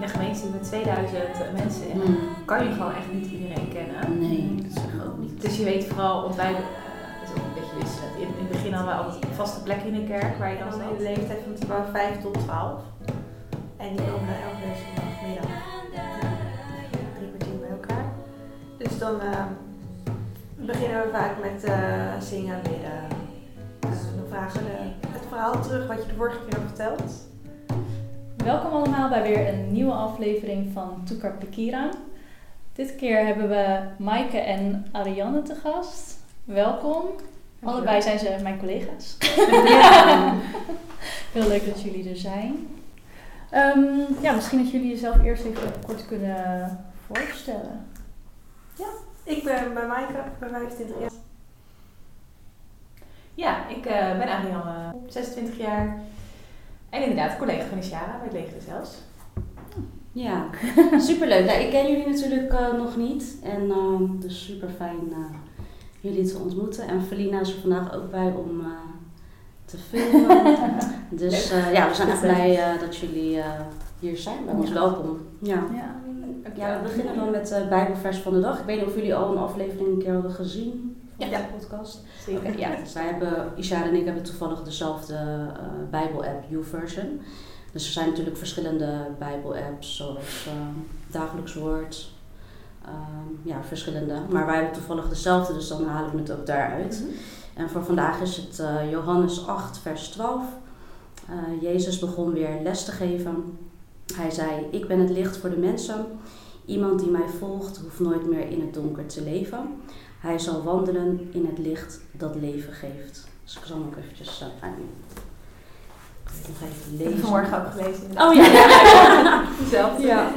in een gemeente met 2000 mensen in, Mm. kan je gewoon echt niet iedereen kennen. Nee, dat zeg ik ook niet. Dus je weet vooral, want wij, eh, dat is ook een beetje wisselend. In, in het begin hadden we altijd een vaste plek in de kerk waar je dan zat. in de leeftijd van type 5 tot 12. En die komen elke zondagmiddag drie kwartier bij elkaar. Dus dan eh, beginnen we vaak met eh, zingen, bidden. Eh, dan vragen we de- het verhaal terug wat je de vorige keer hebt verteld. Welkom allemaal bij weer een nieuwe aflevering van Toekar Pekira. Dit keer hebben we Maaike en Ariane te gast. Welkom. Allebei zijn ze mijn collega's. Ja. Heel leuk dat jullie er zijn. Ehm, ja, misschien dat jullie jezelf eerst even kort kunnen voorstellen. Ik ben bij Maaike, ik ben 25 jaar. Ja, ik eh, ben Ariane, 26 jaar. En inderdaad, collega van Ishara bij het leger zelfs. Ja, superleuk. Nou, ik ken jullie natuurlijk eh, nog niet. En ehm dus super fijn jullie te ontmoeten. En Felina is er vandaag ook bij om eh, te filmen. dus eh, ja, we zijn echt blij eh, dat jullie eh, hier zijn bij ons. Ja. Welkom. Ja. Ja. ja, we beginnen dan met de Bijbelvers van de dag. Ik weet niet of jullie al een aflevering een keer hadden gezien van Ja. de podcast. Zeker. Ja, dus wij hebben, Ishara en ik hebben toevallig dezelfde eh, Bijbel-app, YouVersion. Dus er zijn natuurlijk verschillende Bijbel-apps, zoals eh, Dagelijks Woord. ehm, ja, verschillende. Maar wij hebben toevallig dezelfde, dus dan halen we het ook daaruit. En voor vandaag is het eh, Johannes 8, vers 12. Eh, Jezus begon weer les te geven. Hij zei: Ik ben het licht voor de mensen. Iemand die mij volgt, hoeft nooit meer in het donker te leven. Hij zal wandelen in het licht dat leven geeft. Dus ik zal hem ook eventjes uh, aan. Nog even Ik heb lezen. vanmorgen ook gelezen. Oh ja, ja. Hetzelfde. Ja.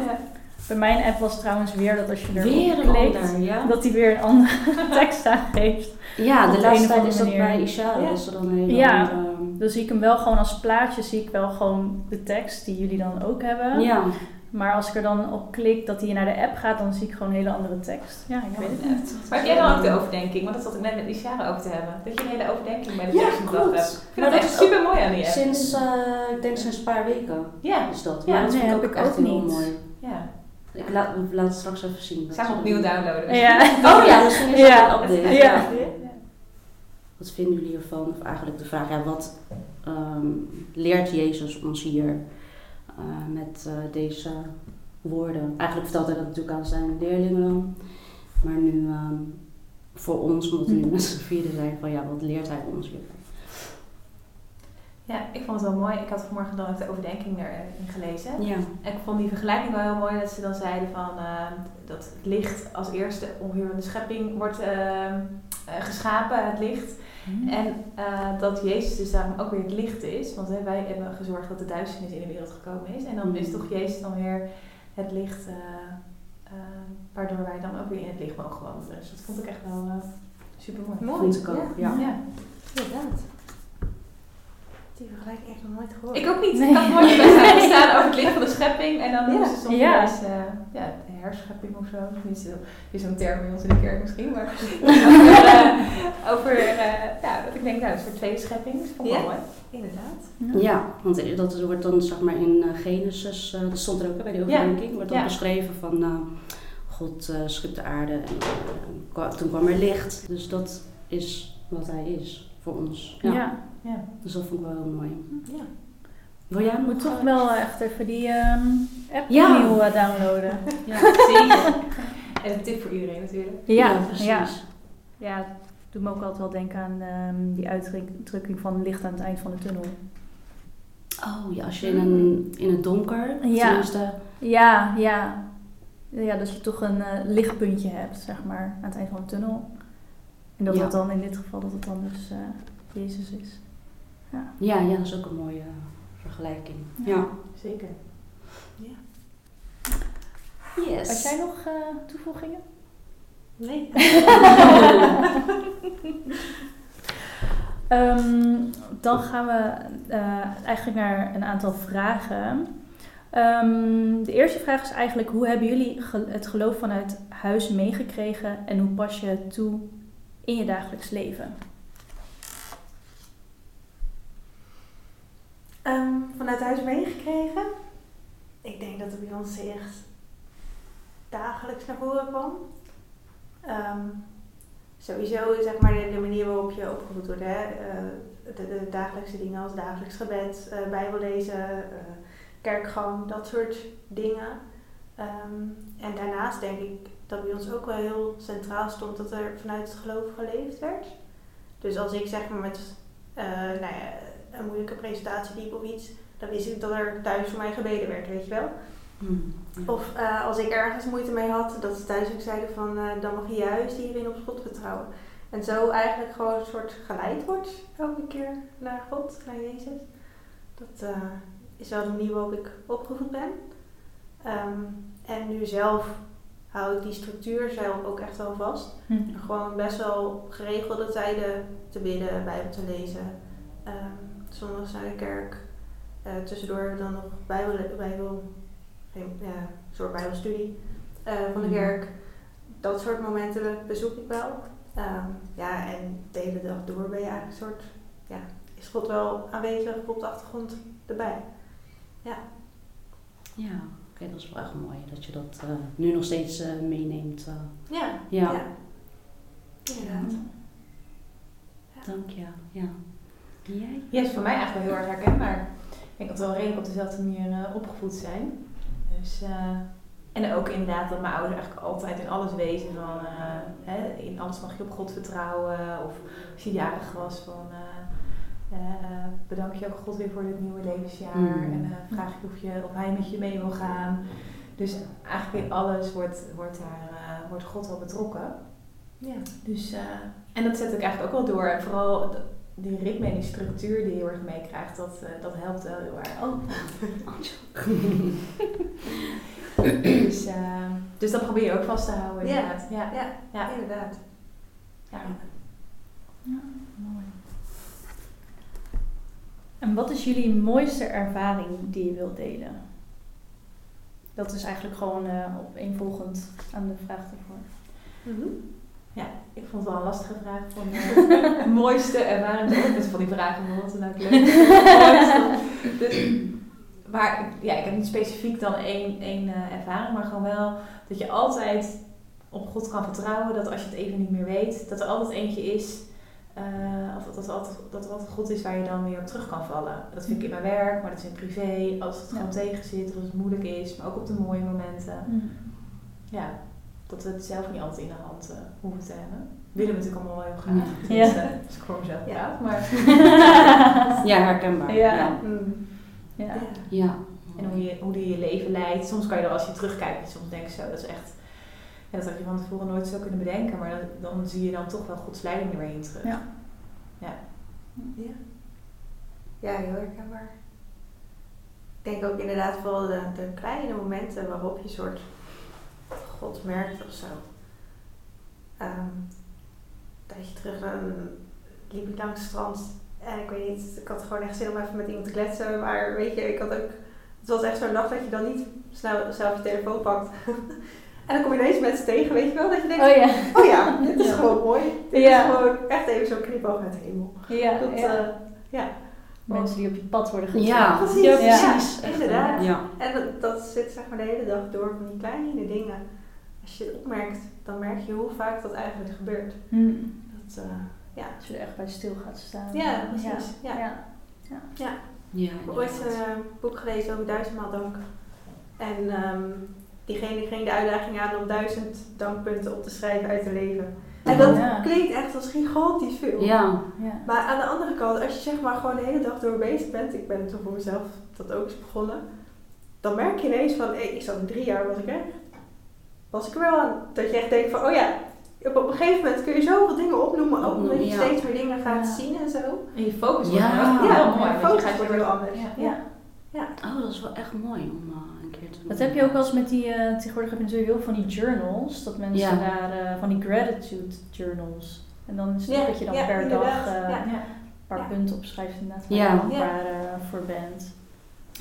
Bij mijn app was trouwens weer dat als je er Weer een klikt, ander, ja. dat hij weer een andere tekst aangeeft. Ja, de laatste tijd is dat bij Ishara. Ja. Ze dan een Ja. andere... Dan zie ik hem wel gewoon als plaatje, zie ik wel gewoon de tekst die jullie dan ook hebben. Ja, Maar als ik er dan op klik dat hij naar de app gaat, dan zie ik gewoon een hele andere tekst. Ja, ik weet het niet. Maar heb jij dan ook de overdenking? Want dat zat ik net met Ishara over te hebben. Dat je een hele overdenking bij de Ja, tekst klopt. hebt. Ik vind Maar dat dat echt is ook super mooi aan die app. sinds, eh, ik denk sinds een paar weken Ja, is dat. Ja, Maar dat nee, vind ik heb ook ik echt ook heel niet. mooi. ja. Ik laat, we laten het straks even zien. Zou hem opnieuw downloaden. Ja. Oh ja, misschien is Ja. dat een update. Ja. Wat vinden jullie hiervan? Of eigenlijk de vraag, ja, wat ehm, leert Jezus ons hier eh, met eh, deze woorden? Eigenlijk vertelt hij dat natuurlijk aan zijn leerlingen dan. Maar nu ehm, voor ons, omdat we nu met z'n zijn, van ja, wat leert hij ons? Ja, ik vond het wel mooi. Ik had vanmorgen dan ook de overdenking erin gelezen. Ja, En ik vond die vergelijking wel heel mooi dat ze dan zeiden van eh, dat het licht als eerste ongeveer in de schepping wordt eh, eh, geschapen, het licht. En eh, dat Jezus dus daarom ook weer het licht is. Want hè, wij hebben gezorgd dat de duisternis in de wereld gekomen is. En dan is Mhm. toch Jezus dan weer het licht, eh, eh, waardoor wij dan ook weer in het licht mogen wandelen. Dus dat vond ik echt wel super mooi. vond ik ook. Ja. Ja. Inderdaad. Die vergelijking echt nog nooit gehoord. Ik ook niet. Nee. Ik had nooit bij staan over het licht van de schepping. En dan Ja. moesten ze soms Ja. eh, ja, herschepping of zo. Niet zo, is zo'n term bij ons in de kerk misschien. Maar over, eh, over eh, ja, dat ik denk, nou, een soort tweede schepping. Dat Ja. mooi. Inderdaad. Ja, want dat wordt dan zeg maar in eh, Genesis, eh, dat stond er ook hè, bij de overdenking, wordt dan Ja. beschreven van eh, God eh schiep de aarde en toen kwam er licht. Dus dat is wat hij is voor ons. Ja. Ja. Ja. Dus dat vond ik wel heel mooi. Ja. Wil jij moet toch eh, wel echt even die ehm, app Ja. opnieuw eh, downloaden. Ja, Zeker. En een tip voor iedereen natuurlijk. Ja, precies. ja. Ja, het doet me ook altijd wel denken aan ehm, die uitdrukking van licht aan het eind van de tunnel. Oh ja, als je in, een, in het donker, Ja. tenminste, Ja, ja. Ja, dat je toch een eh, lichtpuntje hebt, zeg maar, aan het eind van de tunnel. En dat Ja. het dan in dit geval dat het dan dus eh, Jezus is. Ja. ja, ja, dat is ook een mooie vergelijking. Ja. Zeker. Yes. Had jij nog eh, toevoegingen? Nee. Ehm, dan gaan we eh, eigenlijk naar een aantal vragen. Ehm, de eerste vraag is eigenlijk: hoe hebben jullie ge- het geloof vanuit huis meegekregen en hoe pas je het toe in je dagelijks leven? Ehm, vanuit huis meegekregen. ik denk dat bij ons echt dagelijks naar voren kwam. Ehm, sowieso zeg maar de, de manier waarop je opgevoed wordt. Hè? Eh, de, de dagelijkse dingen als dagelijks gebed, uh, bijbellezen, uh, kerkgang, dat soort dingen. Ehm, en daarnaast denk ik dat bij ons ook wel heel centraal stond dat er vanuit het geloof geleefd werd. Dus als ik zeg maar met nou ja, een moeilijke presentatie liep of iets, dan wist ik dat er thuis voor mij gebeden werd, weet je wel. Mm. Of uh, als ik ergens moeite mee had, dat ze thuis ook zeiden van uh, dan mag je juist hierin op God vertrouwen. En zo eigenlijk gewoon een soort geleid wordt elke keer naar God, naar Jezus. Dat uh, is wel de manier waarop ik opgevoed ben. Um, en nu zelf hou ik die structuur zelf ook echt wel vast. Hm. Gewoon best wel geregelde tijden te bidden, Bijbel te lezen. Um, zondags naar de kerk. tussendoor dan nog Bijbel, Bijbel ja, een soort bijbelstudie uh, van de mhm. kerk. Dat soort momenten bezoek ik wel. Um, ja, en de hele dag door ben je eigenlijk een soort, ja, is God wel aanwezig op de achtergrond erbij. Ja. Ja, oké, dat is wel echt mooi dat je dat uh, nu nog steeds meeneemt. ja. ja. ja. Inderdaad. Ja. Dank je, ja. Jij? Ja, is voor mij eigenlijk wel heel erg herkenbaar. Ik denk dat we wel redelijk op dezelfde manier opgevoed zijn. Dus, uh, en ook inderdaad dat mijn ouders eigenlijk altijd in alles wezen van, uh, hè, in alles mag je op God vertrouwen. Of als je jarig was van, bedank je ook God weer voor dit nieuwe levensjaar. Mm. En vraag je of, je of hij met je mee wil gaan. Dus eigenlijk in alles wordt, wordt, daar, wordt God wel betrokken. Ja. Dus, en dat zet ik eigenlijk ook wel door. En vooral die ritme en die structuur die je heel erg meekrijgt, dat, uh, dat helpt wel heel erg. Oh. dus, uh, dus dat probeer je ook vast te houden, inderdaad. Ja, ja, ja. inderdaad. Ja. ja, mooi. En wat is jullie mooiste ervaring die je wilt delen? Dat is eigenlijk gewoon uh, opeenvolgend aan de vraag ervoor. Mm -hmm. Ja, ik vond het wel een lastige vraag. Van uh, mooiste ervaring. Dus van die vragen bijvoorbeeld. Nou, leuk. dus, maar ja, ik heb niet specifiek dan één, één uh, ervaring, maar gewoon wel dat je altijd op God kan vertrouwen. Dat als je het even niet meer weet, dat er altijd eentje is. Uh, of dat, er altijd, dat er altijd God is waar je dan weer op terug kan vallen. Dat vind ik in mijn werk, maar dat is in privé. Als het ja. gewoon tegen zit, als het moeilijk is, maar ook op de mooie momenten. Mm. Ja, dat we het zelf niet altijd in de hand uh, hoeven te hebben. Willen we natuurlijk allemaal wel heel graag. Ja. Dus, uh, dus ik hoor mezelf ja. praat, maar... ja, herkenbaar. Ja. Ja. Mm. ja. ja. En hoe je, hoe je je leven leidt. Soms kan je er als je terugkijkt, soms denk je zo, dat is echt... Ja, dat had je van tevoren nooit zo kunnen bedenken, maar dan, dan zie je dan toch wel Gods leiding er weer in terug. Ja. Ja. Ja, ja heel herkenbaar. Ik denk ook inderdaad de, de kleine momenten waarop je soort God merkt of zo. Um, dat je terug dan liep ik langs het strand en ik weet niet, ik had gewoon echt zin om even met iemand te kletsen, maar weet je, ik had ook, het was echt zo'n dag dat je dan niet snel zelf je telefoon pakt. en dan kom je ineens mensen tegen, weet je wel, dat je denkt, oh ja, oh ja dit is gewoon mooi. Dit ja. is gewoon echt even zo'n knipoog uit de hemel. Ja, dat, ja. Uh, ja. Mensen die op je pad worden getrokken. Ja, precies. Ja, precies. Ja, inderdaad. Ja. En dat, dat zit zeg maar de hele dag door van die kleine dingen als je het opmerkt, dan merk je hoe vaak dat eigenlijk gebeurt. Hmm. Dat, uh, ja. Als je er echt bij stil gaat staan. Ja, precies. Ja. Ja. ja. ja. ja. ik heb ooit een uh, boek gelezen over duizendmaal dank. En um, diegene ging de uitdaging aan om duizend dankpunten op te schrijven uit te leven. En dat ja. klinkt echt als gigantisch veel. Ja. ja. Maar aan de andere kant, als je zeg maar gewoon de hele dag door bezig bent, ik ben toen voor mezelf dat ook eens begonnen, dan merk je ineens van, hey, ik zat in drie jaar was ik echt was ik er wel aan. Dat je echt denkt van, oh ja, op een gegeven moment kun je zoveel dingen opnoemen, ook omdat je ja. steeds meer dingen gaat ja. zien en zo. En je focus wordt ja. heel ja, mooi. Je focus wordt heel anders. Ja. Ja. Oh, dat is wel echt mooi om uh, een keer te doen. Dat heb je ook wel eens met die, uh, tegenwoordig heb je natuurlijk heel van die journals, dat mensen daar, uh, van die gratitude journals. En dan is het dat je dan per dag een paar punten opschrijft inderdaad waar je dankbaar voor bent.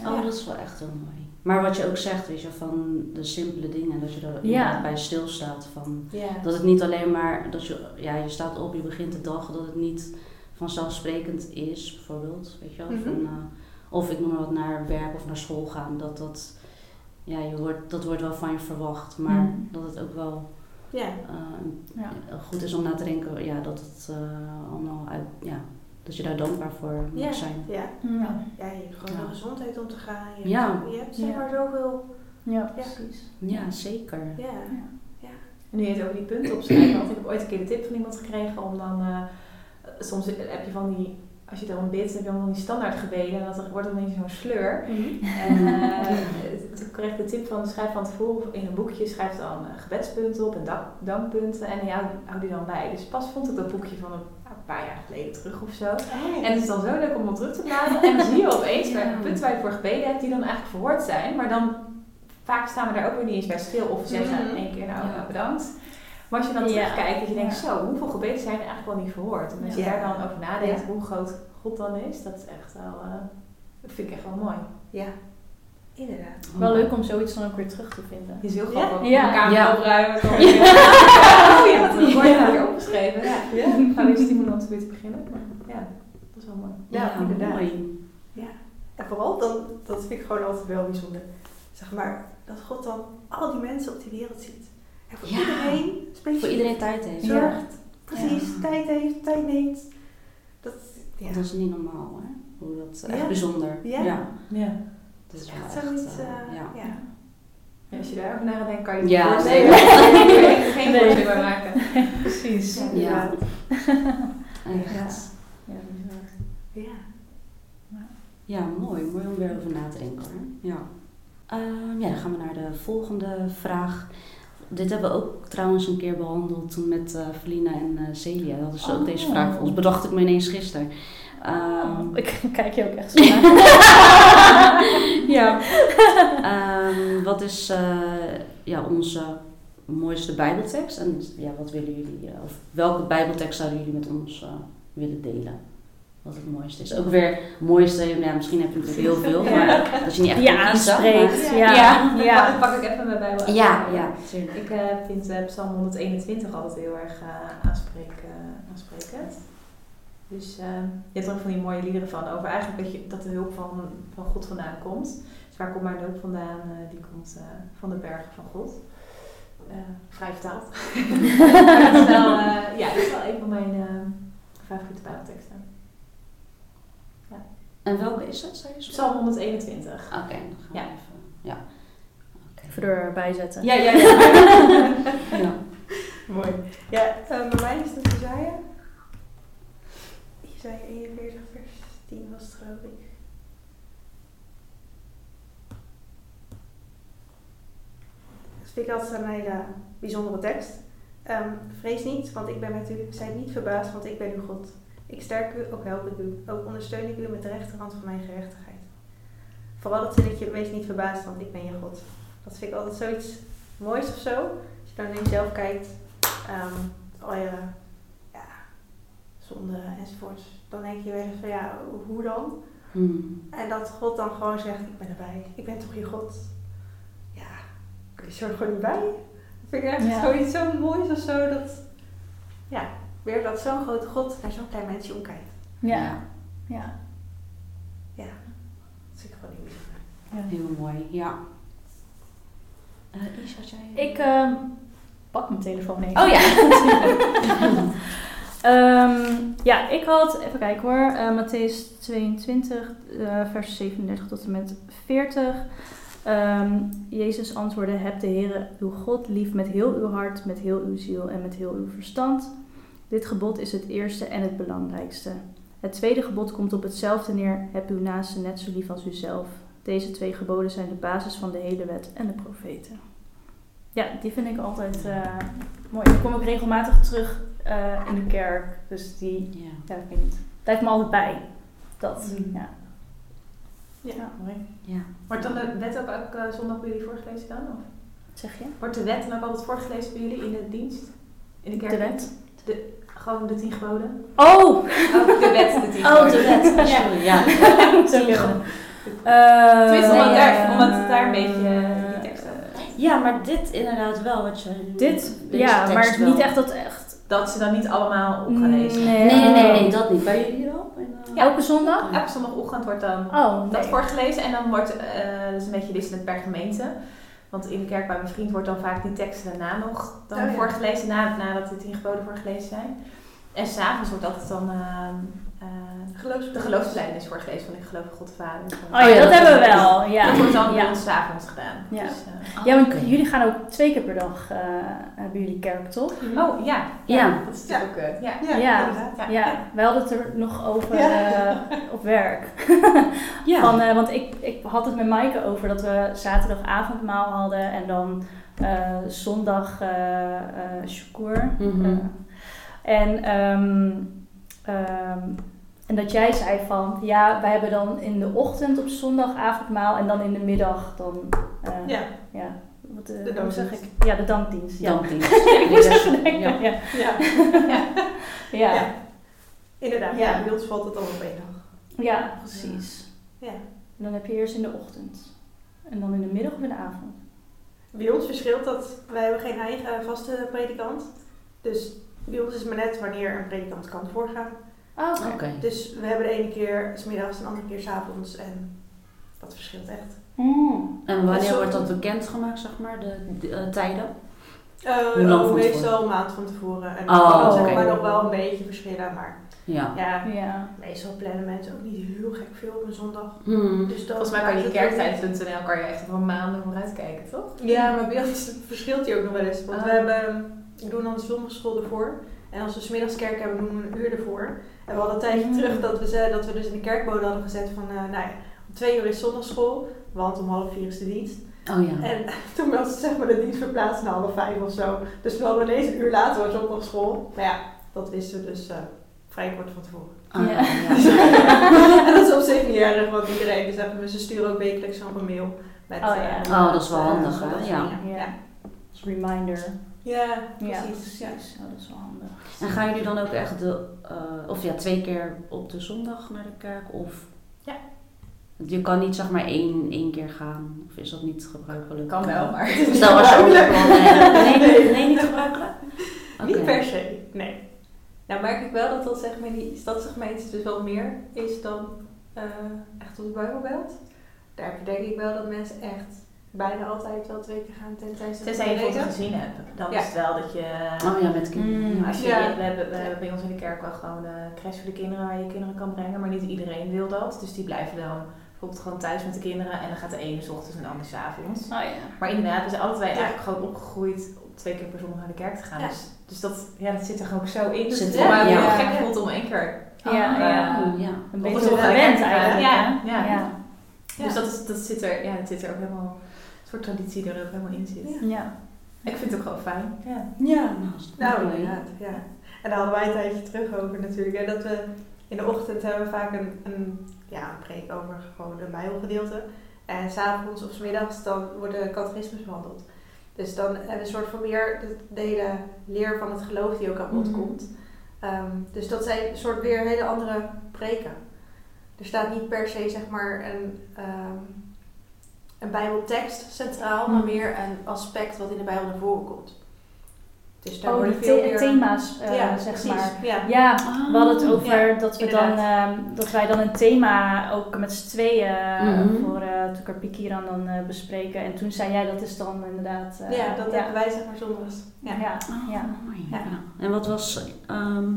Oh, dat is wel echt heel mooi. Maar wat je ook zegt, weet je, van de simpele dingen, dat je er ja. bij stilstaat. Van, ja. Dat het niet alleen maar, dat je, ja, je staat op, je begint de dag, dat het niet vanzelfsprekend is, bijvoorbeeld. Weet je mm -hmm. van, uh, of ik noem maar wat naar werk of naar school gaan, dat dat ja, je wordt, dat wordt wel van je verwacht, maar Mm. dat het ook wel Ja. eh, Ja. goed is om na te denken, ja, dat het eh, allemaal uit, ja, dat je daar dankbaar voor Ja. moet zijn. Ja. Ja, Ja, je hebt gewoon Ja. de gezondheid om te gaan. Je Ja. hebt, je hebt zeg Ja. maar zoveel. ja precies. Ja, zeker. Ja. En nu je het over die punten opschrijven, want ik heb ooit een keer de tip van iemand gekregen om dan, eh, soms heb je van die, als je dan bidt, heb je allemaal die standaard gebeden en dat wordt dan ineens zo'n sleur. En eh, toen kreeg ik de tip van schrijf van tevoren in een boekje, schrijf dan eh, gebedspunten op en dank, dankpunten en ja, hou die dan bij. Dus pas vond ik dat boekje van een, een paar jaar geleden terug of zo. En het is dan zo leuk om op terug te bladeren en dan zie je opeens waar punten waar je voor gebeden hebt die dan eigenlijk verwoord zijn, maar dan vaak staan we daar ook weer niet eens bij stil of zeggen Mhm. één keer nou nou, bedankt. Maar als je dan terugkijkt, dat je denkt, zo, hoeveel gebeden zijn er eigenlijk wel niet verwoord? En als je daar dan over nadenkt, hoe groot God dan is, dat is echt wel, eh, dat vind ik echt wel mooi. Ja. Inderdaad. Wel leuk om zoiets dan ook weer terug te vinden. Is heel Ja. grappig. Ja. Kamer Ja. opruimen. Ja. Oh, je had het mooi weer opgeschreven. Ja. Ja. Gaan weer stimulant weer te beginnen. Maar ja, dat is wel mooi. Ja, Ja, inderdaad. mooi. En vooral dan, dat vind ik gewoon altijd wel bijzonder. Zeg maar, dat God dan al die mensen op die wereld ziet. En voor Ja. iedereen specifiek Voor iedereen tijd heeft. zorgt. Precies, Ja. tijd heeft, tijd neemt. Dat, ja. Dat is niet normaal, hè? Hoe dat, echt Ja. bijzonder. Ja. ja. Ja. Dat is echt zoiets. eh, eh, ja. ja. Als je daarover na gaat denken, kan je het Ja, voorstellen. nee. Daar geen Nee. voorstelling bij maken. Precies. Ja, Ja. Echt. Ja. Ja. Ja, mooi. Mooi om weer over na te denken hoor. Ja. Ehm, ja, dan gaan we naar de volgende vraag. Dit hebben we ook trouwens een keer behandeld toen met eh Felina en eh Celia. Ze ook Oh. deze vraag voor ons. Bedacht ik me ineens gisteren. Ehm, Ik kijk je ook echt zo naar. ja. Ehm, wat is eh, ja, onze mooiste bijbeltekst? En ja, wat willen jullie, eh, of welke bijbeltekst zouden jullie met ons eh, willen delen? Wat het mooiste is. Ook weer het mooiste, ja, misschien heb je natuurlijk heel veel, maar dat je niet echt kiezen, aanspreekt. maar- Ja. Ja. Ja. Dan pak ik even mijn Bijbel uit. Ja, ja. Ik vind Psalm 121 altijd heel erg aansprekend. Dus eh, je hebt er ook van die mooie liederen van over eigenlijk dat, je, dat de hulp van, van God vandaan komt. Dus waar komt mijn hulp vandaan? Eh, die komt eh, van de bergen van God. Eh, vrij vertaald. maar dat is wel, eh, ja, dat is wel een van mijn eh, favoriete Bijbelteksten. En welke is het, zei je zo? Psalm 121. Oké, dan gaan we Ja. even. Ja. Even erbij zetten. Ja, ja, ja. ja. Mooi. Ja, bij mij is het Isaiah. Isaiah 41 vers 10 was het geloof ik. Dat vind ik altijd een hele bijzondere tekst. Ehm, vrees niet, want ik ben met u. Zij niet verbaasd, want ik ben uw God. Ik sterk u, ook help ik u. Ook ondersteun ik u met de rechterhand van mijn gerechtigheid. Vooral dat zinnetje, wees niet verbaasd, want ik ben je God. Dat vind ik altijd zoiets moois of zo. Als je dan naar jezelf kijkt, ehm, al je zonde enzovoorts, dan denk je wel eens van ja, hoe dan? Hmm. En dat God dan gewoon zegt, ik ben erbij. Ik ben toch je God? Ja, is er gewoon niet bij. Dat vind ik echt Ja. zoiets zo moois of zo. Dat, ja, weer dat zo'n grote God naar zo'n klein mensje omkijkt. Ja. Ja. Dat vind ik gewoon heel bijzonder. Heel mooi, ja. Eh Is, had jij... Ik ehm, pak mijn telefoon even. Oh ja. Ehm, ja, ik had, even kijken hoor, eh Matthäus 22, eh, vers 37 tot en met 40. Ehm, Jezus antwoordde, heb de Heere uw God lief met heel uw hart, met heel uw ziel en met heel uw verstand. Dit gebod is het eerste en het belangrijkste. Het tweede gebod komt op hetzelfde neer, heb uw naaste net zo lief als uzelf. Deze twee geboden zijn de basis van de hele wet en de profeten. Ja, die vind ik altijd eh, mooi. Die kom ik regelmatig terug eh, in de kerk. Dus die, Ja. ja, ik weet niet. Blijft me altijd bij. Dat, Mm. ja. Ja, mooi. ja. Wordt dan de wet ook elke eh, zondag bij jullie voorgelezen dan? Of? Zeg je? Wordt de wet dan ook altijd voorgelezen bij jullie in de dienst? In de kerk? De wet? Gewoon de tien geboden? Oh! Oh, de wet, de tien Oh, de wet. Sorry, ja. Tenminste, Tenminste, omdat, Eh, daar, omdat het daar een beetje eh, die teksten... Ja, maar dit inderdaad wel. Wat je, Dit, ja, maar wel. niet echt dat. Dat ze dan niet allemaal op gaan lezen. Nee. Nee, nee, nee, dat niet. Bij jullie wel? In, eh, Ja. Elke zondag? Elke zondagochtend wordt dan Oh, dat nee. voorgelezen en dan wordt eh dat is een beetje wisselend per gemeente. Want in de kerk bij mijn vriend wordt dan vaak die teksten daarna nog dan Oh ja. voorgelezen, na, nadat de tien geboden voorgelezen zijn. En s'avonds wordt altijd dan ehm, eh, de geloofsbelijdenis voorgelezen van ik geloof in God de Vader. Oh ja, dat hebben we wel. Ja. Dat wordt dan bij ja. ons s'avonds gedaan. Ja. Dus, eh, Oh, Ja, want jullie gaan ook twee keer per dag uh, hebben jullie kerk, toch? oh ja, Ja. dat is natuurlijk ook eh, ja. Ja, Ja. inderdaad. Ja. Ja, wij hadden het er nog over Ja. eh, op werk. Ja. Van, eh, want ik, ik had het met Maaike over dat we zaterdag avondmaal hadden en dan eh, zondag eh eh shukur. Mhm. Eh, en, ehm, ehm, en dat jij zei van, ja, wij hebben dan in de ochtend op zondag avondmaal en dan in de middag dan, eh, Ja. ja, wat, eh, De hoe dankdienst. zeg ik? Ja, de dankdienst. Ja. Dankdienst. ik moest even denken. Ja. Ja. Ja. Ja. Ja. Inderdaad, Ja. bij ons valt het allemaal op één dag. Ja, precies. Ja. En dan heb je eerst in de ochtend. En dan in de middag of in de avond. Bij ons verschilt dat, wij hebben geen eigen vaste predikant. Dus bij ons is het maar net wanneer een predikant kan voorgaan. Oh, oké. Dus we hebben de ene keer smiddags en de andere keer s'avonds. En dat verschilt echt. Mm. En wanneer wordt dat bekendgemaakt, zeg maar, de, de, eh, tijden? Uh, meestal een maand van tevoren. En Oh, dan oké. maar nog wel een beetje verschillen. Maar Ja. ja, Ja. meestal plannen mensen ook niet heel gek veel op een zondag. Hmm. Dus dan Volgens mij kan je kerktijd.nl kan je echt voor maanden vooruit kijken, toch? Ja, maar bij ons verschilt die ook nog wel eens. Want Ah. we hebben, we doen dan de zondagschool ervoor. En als we 's middags kerk hebben, doen we een uur ervoor. En we hadden een tijdje Mm. terug dat we, ze, dat we dus in de kerkbode hadden gezet van, eh, nou ja, om twee uur is zondagschool, want om half vier is de dienst. Oh ja. En toen was zeg maar de dienst verplaatst naar half vijf of zo. Dus we hadden ineens een uur later was zondagschool. Maar ja, dat wisten we dus eh, vrij kort van tevoren. Ah, Ja. ja. en dat is op zich niet erg, want iedereen, dus we, ze sturen ook wekelijks nog een mail. Met, Oh ja. eh, Oh, dat is wel eh, handig, hè? Ja. ja. Als reminder. Ja, Ja, precies. Ja. precies. Oh, dat is wel handig. En gaan jullie dan ook echt de, eh, of ja, twee keer op de zondag naar de kerk? Of? Ja. Je kan niet zeg maar één, één keer gaan, of is dat niet gebruikelijk? Kan wel, maar... Stel als je ook nee, nee, nee, niet gebruikelijk? Niet Oké. per se, nee. Nou merk ik wel dat dat zeg maar in die stadsgemeentes dus wel meer is dan eh, echt op de Bijbelbelt. Daar heb je denk ik wel dat mensen echt bijna altijd wel twee keer gaan tenzij ze Tenzij je weten. foto's gezien hebt, dan Ja. is het wel dat je... Oh ja, met kinderen. Mm. Als je, Ja. we, hebben, we hebben bij ons in de kerk wel gewoon een crash voor de kinderen waar je kinderen kan brengen, maar niet iedereen wil dat. Dus die blijven dan bijvoorbeeld gewoon thuis met de kinderen en dan gaat de ene 's ochtends en de andere 's avonds. Oh ja. Maar inderdaad, we zijn alle twee Ja. eigenlijk gewoon opgegroeid om twee keer per zondag naar de kerk te gaan. Ja. Dus, dus dat, ja, dat zit er gewoon zo in. Dus het ja. heel gek voelt om één keer. Ja, Ah, ja. Ja. Een Of beetje het gewend eigenlijk. ja, ja. Ja. Dus dat, is, dat zit er, ja, dat zit er ook helemaal, een soort traditie er ook helemaal in zit. Ja. Ja. Ik vind het ook gewoon fijn. Ja. Ja, nou, Nou, inderdaad, ja. En daar hadden wij een tijdje terug over natuurlijk. Hè, dat we in de ochtend hebben we vaak een, een, ja, een preek over gewoon een bijbelgedeelte. En s'avonds of 's middags dan wordt de catechismus behandeld. Dus dan hebben we een soort van meer de, de hele leer van het geloof die ook aan bod Mhm. komt. Ehm, dus dat zijn een soort weer hele andere preken. Er staat niet per se zeg maar een, ehm, een bijbeltekst centraal, maar Mhm. meer een aspect wat in de bijbel naar voren komt. Dus daar Oh, worden die veel the- meer... thema's, eh, ja, zeg precies. maar. Ja. Ja, we hadden het over dat, we dan, ehm, dat wij dan een thema ook met z'n tweeën eh, Mhm. voor uh, Tukarpikiran dan eh, bespreken. En toen zei jij dat is dan inderdaad... eh, ja, dat ja. hebben wij zeg maar zondags. Ja, Ja. ja. Mooi, Ja. ja. En wat was ehm,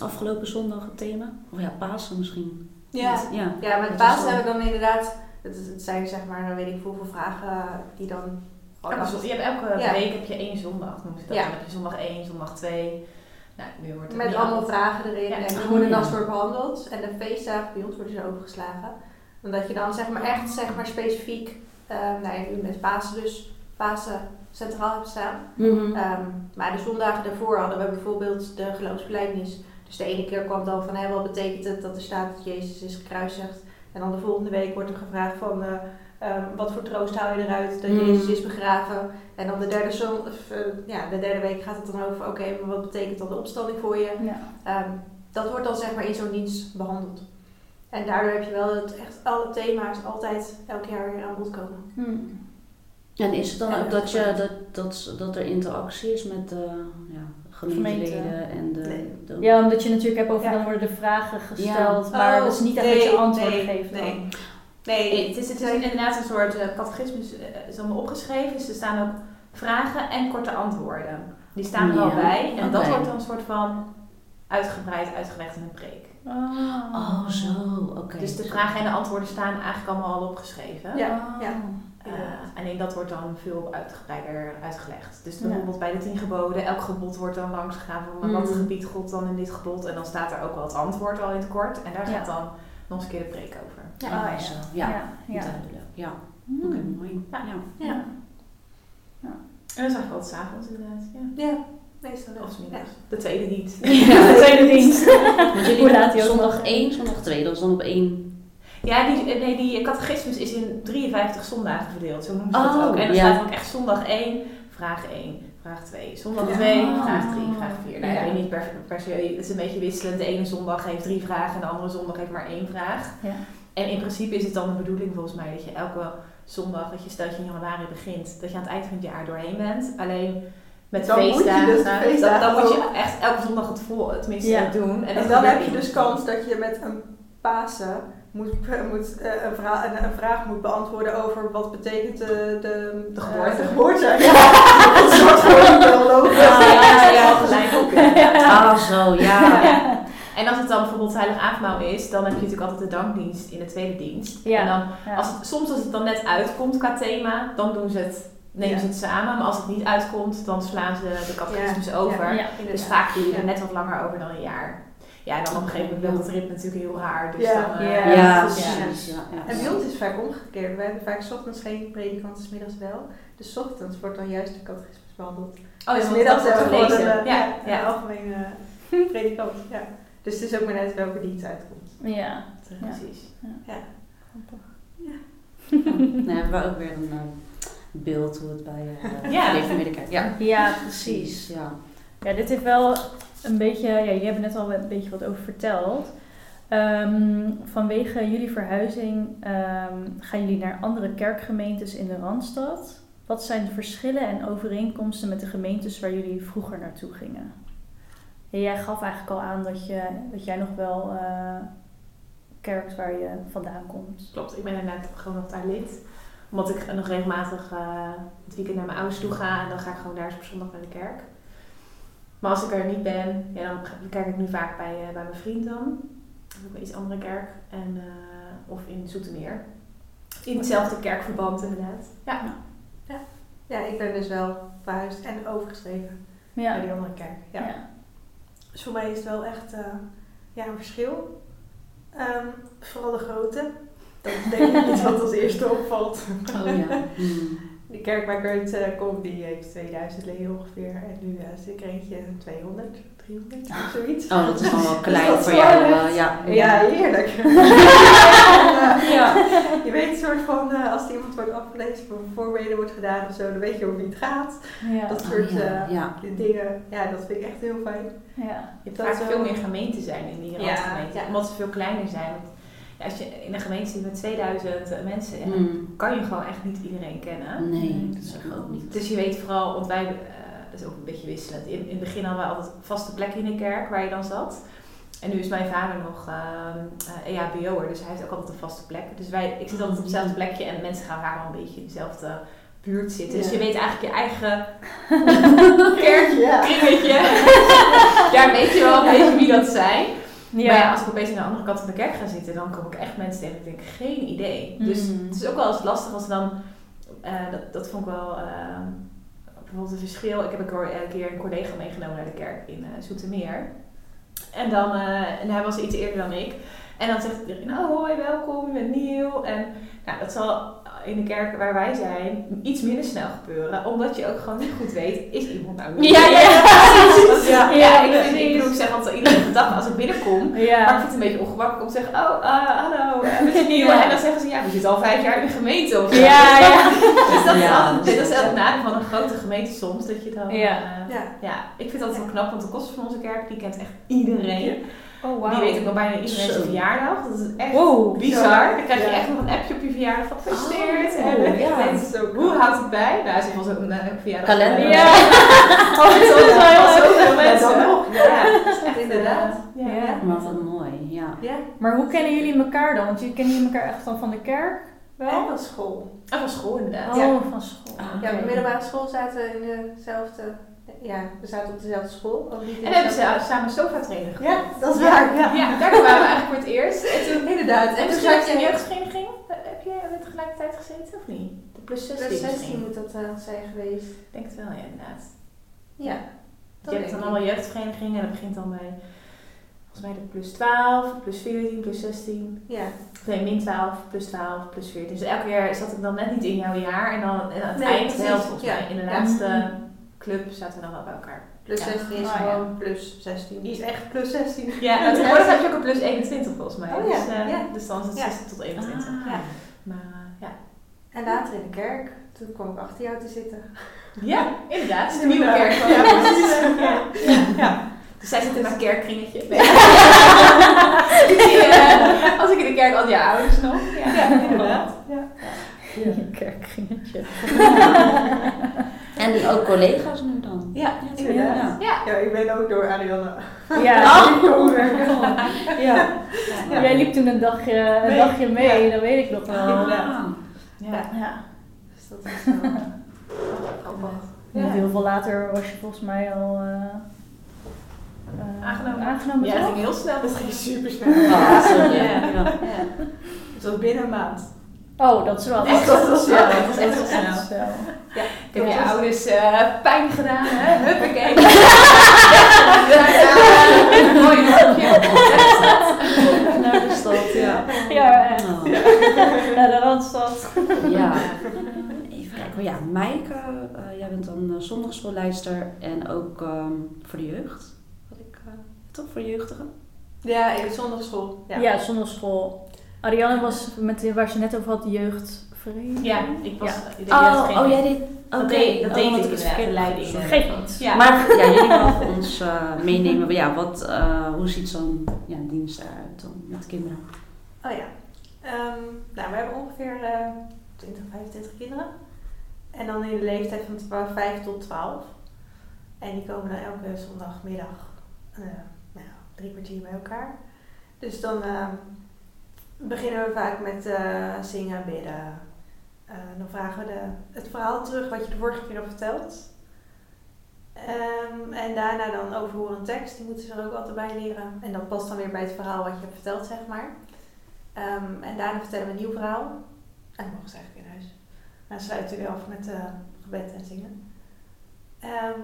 afgelopen zondag het thema? Of ja, Pasen misschien? Ja, Niet? ja. ja met Dat Pasen is wel- hebben we dan inderdaad... Het, het zijn zeg maar, dan weet ik hoeveel vragen die dan... Elke zon- je hebt elke Ja. week heb je één zondag. Noemen ze dat. Ja. Dan heb je zondag 1, zondag 2. Nou, nu wordt het Met allemaal altijd- vragen erin. Ja. En die Oh, worden dan soort behandeld. En de feestdagen bij ons worden ze overgeslagen. Omdat je dan zeg maar echt zeg maar specifiek... eh nou ja, nu met Pasen dus... Pasen centraal hebt staan. Mhm. Ehm, maar de zondagen daarvoor hadden we bijvoorbeeld de geloofsbelijdenis. Dus de ene keer kwam dan van, hé, wat betekent het dat er staat dat Jezus is gekruisigd? En dan de volgende week wordt er gevraagd van, eh, ehm, wat voor troost haal je eruit dat Mm. Jezus is begraven? En dan de derde, zon, of, eh, ja, de derde week gaat het dan over, oké, maar wat betekent dan de opstanding voor je? Ja. Ehm, dat wordt dan zeg maar in zo'n dienst behandeld. En daardoor heb je wel dat echt alle thema's altijd elk jaar weer aan bod komen. Hm. En is het dan ook dat je, dat, dat, dat er interactie is met de ja, gemeenteleden en de... Nee. de- Ja, omdat je natuurlijk hebt over Ja. dan worden de vragen gesteld, Ja. maar Oh, dus niet echt nee, dat je antwoord nee, geeft. nee. Nee, het is, het is inderdaad een soort uh, catechismus, uh, is allemaal opgeschreven. Dus er staan ook vragen en korte antwoorden. Die staan er al bij. En dat wordt dan een soort van uitgebreid uitgelegd in een preek. Oh, Oh, zo, oké. Dus de vragen en de antwoorden staan eigenlijk allemaal al opgeschreven. Ja, Oh. ja. Uh, alleen dat wordt dan veel uitgebreider uitgelegd. Dus Ja. bijvoorbeeld bij de tien geboden, elk gebod wordt dan langs gegaan van wat Mm. gebiedt God dan in dit gebod. En dan staat er ook wel het antwoord al in het kort. En daar Ja. gaat dan nog eens een keer de preek over. Ja. Ah, ja. zo. Ja, ja. ja. duidelijk. Ja, Hmm. oké, mooi. Ja. Ja. Ja. En dat is eigenlijk altijd s'avonds inderdaad. Ja. Ja, meestal wel. Of middags. De tweede. Ja, de tweede dienst. Want jullie Hoe laat zondag nog? 1, zondag 2, dat is dan op één. Ja, die, nee, die catechismus is in 53 zondagen verdeeld. Zo noemen ze dat Oh, ook. En dan ja. staat ook echt zondag 1, vraag 1, vraag 2. Zondag Ja. 2, Oh. vraag 3, vraag 4. Nou, Ja. ik weet niet per, per se, het is een beetje wisselend. De ene zondag heeft drie vragen en de andere zondag heeft maar één vraag. Ja. En in principe is het dan de bedoeling volgens mij dat je elke zondag, dat je stelt je in januari begint, dat je aan het eind van het jaar doorheen bent. Alleen met Dan moet je feestdagen, dus dan- feestdagen dan, moet je echt elke zondag het vol, tenminste Ja. doen. En, dat dan gebeurt heb je dus kans dat je met een Pasen moet, moet, eh, een, vraag, een, een vraag moet beantwoorden over wat betekent de, de, De geboorte. eh, de geboorte. Ja, dat soort gewoon wel logisch. Ja, ja, ja, Dat is gelijk. ook, eh, Ah, zo, ja. Ja. En als het dan bijvoorbeeld heilig avondmaal is, dan heb je natuurlijk altijd de dankdienst in de tweede dienst. Ja. En dan, als het, soms als het dan net uitkomt qua thema, dan doen ze het, nemen Ja. ze het samen. Maar als het niet uitkomt, dan slaan ze de catechismus over. Ja. Dus vaak doe je er Ja. net wat langer over dan een jaar. Ja, en dan op een gegeven moment wordt het ritme natuurlijk heel raar. Dus Ja. dan, eh, Ja. Ja, precies. precies. Ja, ja. En bij ons is vaak omgekeerd. We hebben vaak 's ochtends geen predikant, 's middags wel. Dus ochtends wordt dan juist de catechismus behandeld. Oh, ja, dus middags dat wordt hebben we gelezen. een, Ja, ja, ja. een algemene predikant. Ja. Dus het is ook maar net welke dienst uitkomt. Ja. Precies. Dan hebben we ook weer een eh, beeld hoe het bij uh, Ja. Leven Middenkerk. Ja, Ja, precies. Ja. Ja, dit heeft wel een beetje, ja, jullie hebben net al een beetje wat over verteld. Ehm, vanwege jullie verhuizing ehm, gaan jullie naar andere kerkgemeentes in de Randstad. Wat zijn de verschillen en overeenkomsten met de gemeentes waar jullie vroeger naartoe gingen? Jij gaf eigenlijk al aan dat, je, dat jij nog wel eh, kerkt waar je vandaan komt. Klopt, ik ben inderdaad gewoon nog daar lid. Omdat ik nog regelmatig eh, het weekend naar mijn ouders toe ga en dan ga ik gewoon daar op zondag naar de kerk. Maar als ik er niet ben, ja, dan kijk ik nu vaak bij, eh, bij mijn vriend dan. Ook een iets andere kerk. En, eh, of in Zoetermeer. In hetzelfde kerkverband inderdaad. Ja. Ja, ik ben dus wel verhuisd en overgeschreven naar die andere kerk. Ja. ja. Dus voor mij is het wel echt eh, ja, een verschil. Ehm, vooral de grootte. Dat is denk ik iets wat als eerste opvalt. Oh ja. Hmm. Die kerk waar ik uit eh, kom, die heeft 2000 leden ongeveer. En nu eh, zit ik er eentje 200, 300, of zoiets. Oh, dat is dan wel klein is voor jou. eh, ja. Ja, heerlijk. Ja. Je weet een soort van, eh, als iemand wordt afgelezen, voor voorbeden wordt gedaan of zo, dan weet je over wie het gaat. Ja. Dat Oh, soort ja, eh, ja. dingen, ja, dat vind ik echt heel fijn. ja. Je hebt Dat vaak is veel meer gemeenten zijn in die randgemeenten. ja. Omdat ze veel kleiner zijn. Ja, als je in een gemeente zit met 2000 mensen, ja, dan Hmm. kan je gewoon echt niet iedereen kennen. Nee, dat zeg ik ook niet. Dus je weet vooral, want wij, eh, dat is ook een beetje wisselend. In, in het begin hadden we altijd vaste plekken in de kerk waar je dan zat. En nu is mijn vader nog ehm eh, EHBO'er, dus hij heeft ook altijd een vaste plek. Dus wij, ik zit altijd op hetzelfde plekje en mensen gaan vaak wel een beetje in dezelfde buurt zitten. Dus Ja. je weet eigenlijk je eigen Kerkje, ja. kringetje. Daar weet je wel een beetje wie dat zijn. Ja. Maar ja, als ik opeens aan de andere kant van de kerk ga zitten, dan kom ik echt mensen tegen. Ik denk, geen idee. Dus Mm. het is ook wel eens lastig als dan, eh, dat, dat vond ik wel eh, bijvoorbeeld een verschil. Ik heb een, keer- een keer een collega meegenomen naar de kerk in eh Zoetermeer. En dan, eh, en hij was iets eerder dan ik. En dan zegt iedereen, nou hoi, welkom, je bent nieuw. En nou, dat zal in de kerk waar wij zijn iets minder snel gebeuren. Omdat je ook gewoon niet goed weet, is iemand nou nieuw? Ja, ja. Ja, Ja, ja, ik, vind, ik bedoel, ik zeg altijd iedere dag als ik binnenkom. Maar ik Ja. vind het een beetje ongemakkelijk om te zeggen, oh, eh, hallo, ben je nieuw? Ja. En dan zeggen ze, ja, we zitten al vijf jaar in de gemeente of zo. Ja, ja. Dus dat is, Ja, altijd, dat dat is het nadeel van een grote gemeente soms, dat je dan... Ja. eh, Ja. ja, ik vind het altijd wel knap, want de kosten van onze kerk, die kent echt iedereen. Oh, wauw. Die weet ook nog bijna iedereen zijn verjaardag. Dat is echt Wow. bizar. Dan krijg je Ja. echt nog een appje op je verjaardag van gefeliciteerd. Oh, en ja. hoe houdt het bij? Nou, ze was ook een eh, verjaardag. Kalender. Ja. Oh, dat is wel Ja, mensen. dan nog. Ja, dat is echt Inderdaad. Ja. Ja. Maar wat mooi, ja. Ja, Maar hoe kennen jullie elkaar dan? Want jullie kennen jullie elkaar echt dan van de kerk? en Wel? van school. Oh, van school inderdaad. Oh, Ja. van school. Ah, Ja, op de middelbare school zaten we in dezelfde... Ja, we zaten op dezelfde school. Ook niet in En hebben ze dezelfde- samen sofa trainer gedaan. Ja, dat is waar. Ja, Ja, daar waren we eigenlijk voor het eerst. En toen, inderdaad. en En toen zat zat je in je... jeugdvereniging. Heb jij met tegelijkertijd gezeten of niet? De plus 16 Plus 16 misschien. moet dat eh, zijn geweest. Ik denk het wel, ja, inderdaad. Ja. Je hebt dan allemaal jeugdverenigingen en dat begint dan bij volgens mij de plus 12, plus 14, plus 16. Ja. Nee, min 12, plus 12, plus 14. Dus elke jaar zat ik dan net niet in jouw jaar en dan en aan het Nee, eind wel volgens Ja. mij. In de Ja. laatste. Club zaten we dan wel bij elkaar. Plus Ja. 16 is Oh, ja. gewoon plus 16. Die is echt plus 16. Ja, en tegenwoordig heb je ook een plus 21 volgens mij. Oh ja, dus, eh, ja. dus dan is het Ja. 16 tot 21. Ah. Ja. Maar eh, ja. En later in de kerk. Toen kwam ik achter jou te zitten. Ja, inderdaad. Het is een nieuwe kerk. van Ja. Ja. Ja. ja. Dus zij zit in mijn kerkkringetje. Nee. Als ik in de kerk al je ouders nog. Ja, Ja, inderdaad. Ja. Een kerkkringetje. En ook collega's nu dan? Ja, inderdaad. Ja. Ja, ik ben ook door. Ja. komen werken. ja. Ja. Jij liep toen een dagje, een Nee. dagje mee, Ja. dat weet ik nog wel. Inderdaad. Ah. Ja. Ja. Dus dat is wel grappig. Niet heel veel later was je volgens mij al eh, eh, Aangenomen. aangenomen Ja, dat ging heel snel. Dat ging super snel. Sorry. Ja. Ja. Ja. Het was binnen een maand. Oh, dat is wel Echt? Ja, wel- dat is echt snel. heb je ouders eh, pijn gedaan, hè? Huppakee. Mooi dorpje. Naar de stad, ja. Ja, echt. Oh. Naar de Randstad. Ja. Even kijken. Ja, Maaike, eh, jij bent dan uh, en ook ehm, voor de jeugd. Wat ik, eh, toch voor de jeugdigen? Ja, in de zondagschool. Ja, Ja. zondagschool. Ariane was met de- waar ze net over had, de jeugdvereniging. Ja, ik was. Ja. ik deed jeugdvereniging. oh, jij deed... Oké, dat oh, deed want ik het is inderdaad, verkeerd. de leiding. Geeft niet. Ja. Maar ja, jullie mogen ons eh, meenemen. Ja, wat, eh, hoe ziet zo'n ja, dienst eruit dan met kinderen? Oh ja. Ehm, nou, we hebben ongeveer eh 20, 25 kinderen. En dan in de leeftijd van 5 tot 12. En die komen dan elke zondagmiddag eh, nou, ja, drie kwartier bij elkaar. Dus dan ehm, beginnen we vaak met eh, zingen, bidden. Eh, dan vragen we de, het verhaal terug wat je de vorige keer hebt verteld. Ehm, en daarna dan overhoren een tekst, die moeten ze er ook altijd bij leren. En dat past dan weer bij het verhaal wat je hebt verteld, zeg maar. Ehm, en daarna vertellen we een nieuw verhaal. En dan mogen ze eigenlijk in huis. En dan sluiten we weer af met eh, gebed en zingen. Ehm,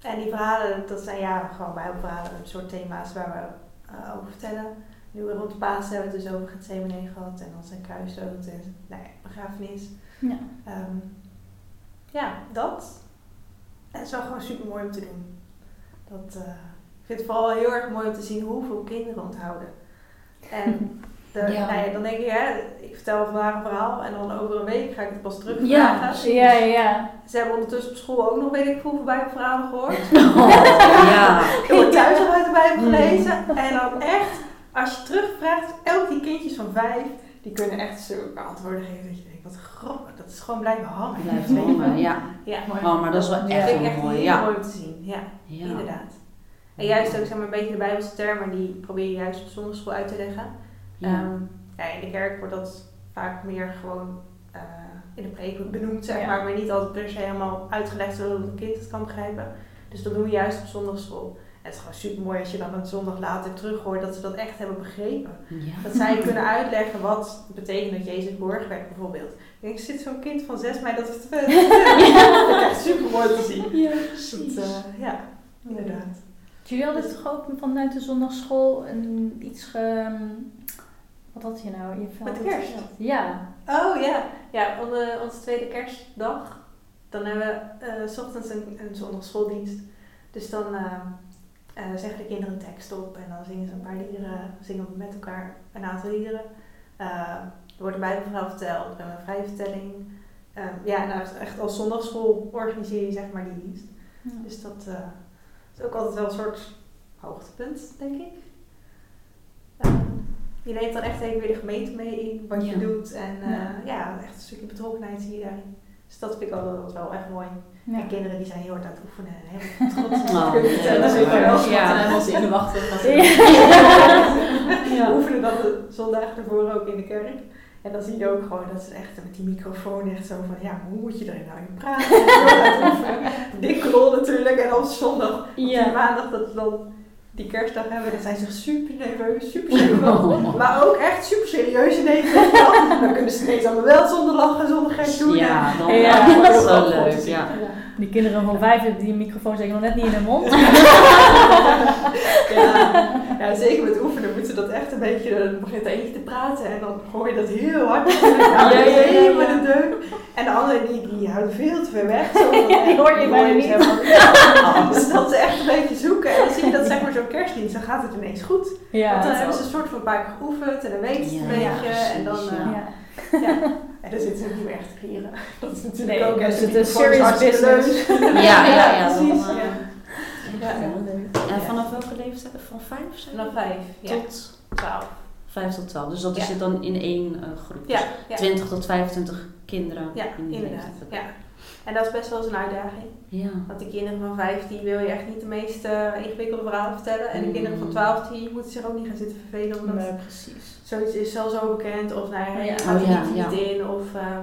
en die verhalen, dat zijn ja, gewoon bijbelverhalen, een soort thema's waar we over vertellen. Nu rond paas hebben we het dus over Gethsemane gehad en dan zijn kruisdood en nou ja, begrafenis. Ja. Ehm, ja, dat. En het is wel gewoon super mooi om te doen. Dat, eh, ik vind het vooral heel erg mooi om te zien hoeveel kinderen onthouden. En de, Ja. nou ja, dan denk ik, hè, ik vertel vandaag een verhaal en dan over een week ga ik het pas terugvragen. Ja, ja, ja. Ze hebben ondertussen op school ook nog weet ik hoeveel bijbelverhalen gehoord. Oh, ja. Ik wordt thuis al uit de Bijbel gelezen. En dan echt, als je terugvraagt, elk die kindjes van vijf, die kunnen echt zulke antwoorden geven dat je denkt, wat grappig. Dat is gewoon blijven hangen. Wel? hangen, ja. Ja, Oh, maar dat is wel echt mooi, heel ja. mooi om te zien. Ja, ja. inderdaad. En juist ook zeg maar, een beetje de Bijbelse termen, die probeer je juist op zondagschool uit te leggen. Ja. Ehm, ja, in de kerk wordt dat vaak meer gewoon eh, in de preek benoemd, zeg maar, maar niet altijd per se helemaal uitgelegd zodat een kind het kan begrijpen. Dus dat doen we juist op zondagschool. Het is gewoon super mooi als je dan een zondag later terug hoort dat ze dat echt hebben begrepen. Ja. Dat zij kunnen uitleggen wat het betekent dat Jezus borg werd, bijvoorbeeld. Ik denk, zit zo'n kind van zes mij dat te is echt super mooi te zien. Ja, Dat, eh, ja, inderdaad. Jullie hadden toch ook vanuit de zondagschool een iets ge... Wat had je nou? Je Met kerst? Ja. Oh ja, ja onze, onze tweede kerstdag. Dan hebben we eh, s ochtends een, een zondagschooldienst. Dus dan eh, eh, zeggen de kinderen een tekst op en dan zingen ze een paar liederen. Zingen we met elkaar een aantal liederen. Eh, er wordt een bijbelverhaal verteld, we hebben een vrije vertelling. Eh, ja, nou, echt als zondagschool organiseer je zeg maar die dienst. Dus dat eh, is ook altijd wel een soort hoogtepunt, denk ik. je neemt dan echt even weer de gemeente mee in wat je doet. En Ja. ja. echt een stukje betrokkenheid zie je daarin. Dus dat vind ik altijd wel echt mooi. Ja. En kinderen die zijn heel hard aan het oefenen en helemaal trots. Oh, ja, dat is waar. wel. Ja. En in de wachten. We oefenen dat de zondag ervoor ook in de kerk. En dan zie je ook gewoon dat ze echt met die microfoon echt zo van, ja, hoe moet je er nou in praten? Dik rol natuurlijk. En op zondag, op die maandag dat dan die kerstdag hebben, dan zijn ze super nerveus, super zenuwachtig. Maar ook echt super serieus je wel. Dan kunnen ze ineens allemaal wel zonder lachen, zonder gek doen. Ja, dan Ja. ja, dat is te leuk. Ja. Die kinderen van vijf hebben die microfoon zeker nog net niet in hun mond. Ja. ja, zeker met oefenen moeten ze dat echt een beetje, dan begint er eentje te praten en dan gooi je dat heel hard. Ja, ja, deuk. En de anderen die, die houden veel te ver weg. Zo, Ja, die hoor je bijna niet. helemaal niet. Dus dat ze echt een beetje zoeken. En dan zie je dat zeg dan gaat het ineens goed. Ja. Want dan hebben ze een soort van een paar keer geoefend en dan weten ze het Ja, een ja, beetje. en dan, eh, ja. Ja. ja. En dan zitten ze ook niet meer echt te. Dat is natuurlijk Nee, ook dus het een serious business. Ja, ja, ja. precies. dan, eh, ja. Ja. En vanaf welke leeftijd? Van vijf? Vanaf vijf, ja. Tot twaalf. vijf tot twaalf. Dus dat Ja. is het dan in één eh, groep. Ja, Dus ja. 20 tot 25 kinderen. Ja, in die inderdaad. leeftijd. Ja. En dat is best wel eens een uitdaging. Ja. Want de kinderen van 15 wil je echt niet de meest eh, ingewikkelde verhalen vertellen. En de Mm. kinderen van 12 die moeten zich ook niet gaan zitten vervelen. Omdat Nee, precies. zoiets is al zo bekend. Of nou je Ja. gaat er Oh ja, niet, ja. niet in. Of, ehm,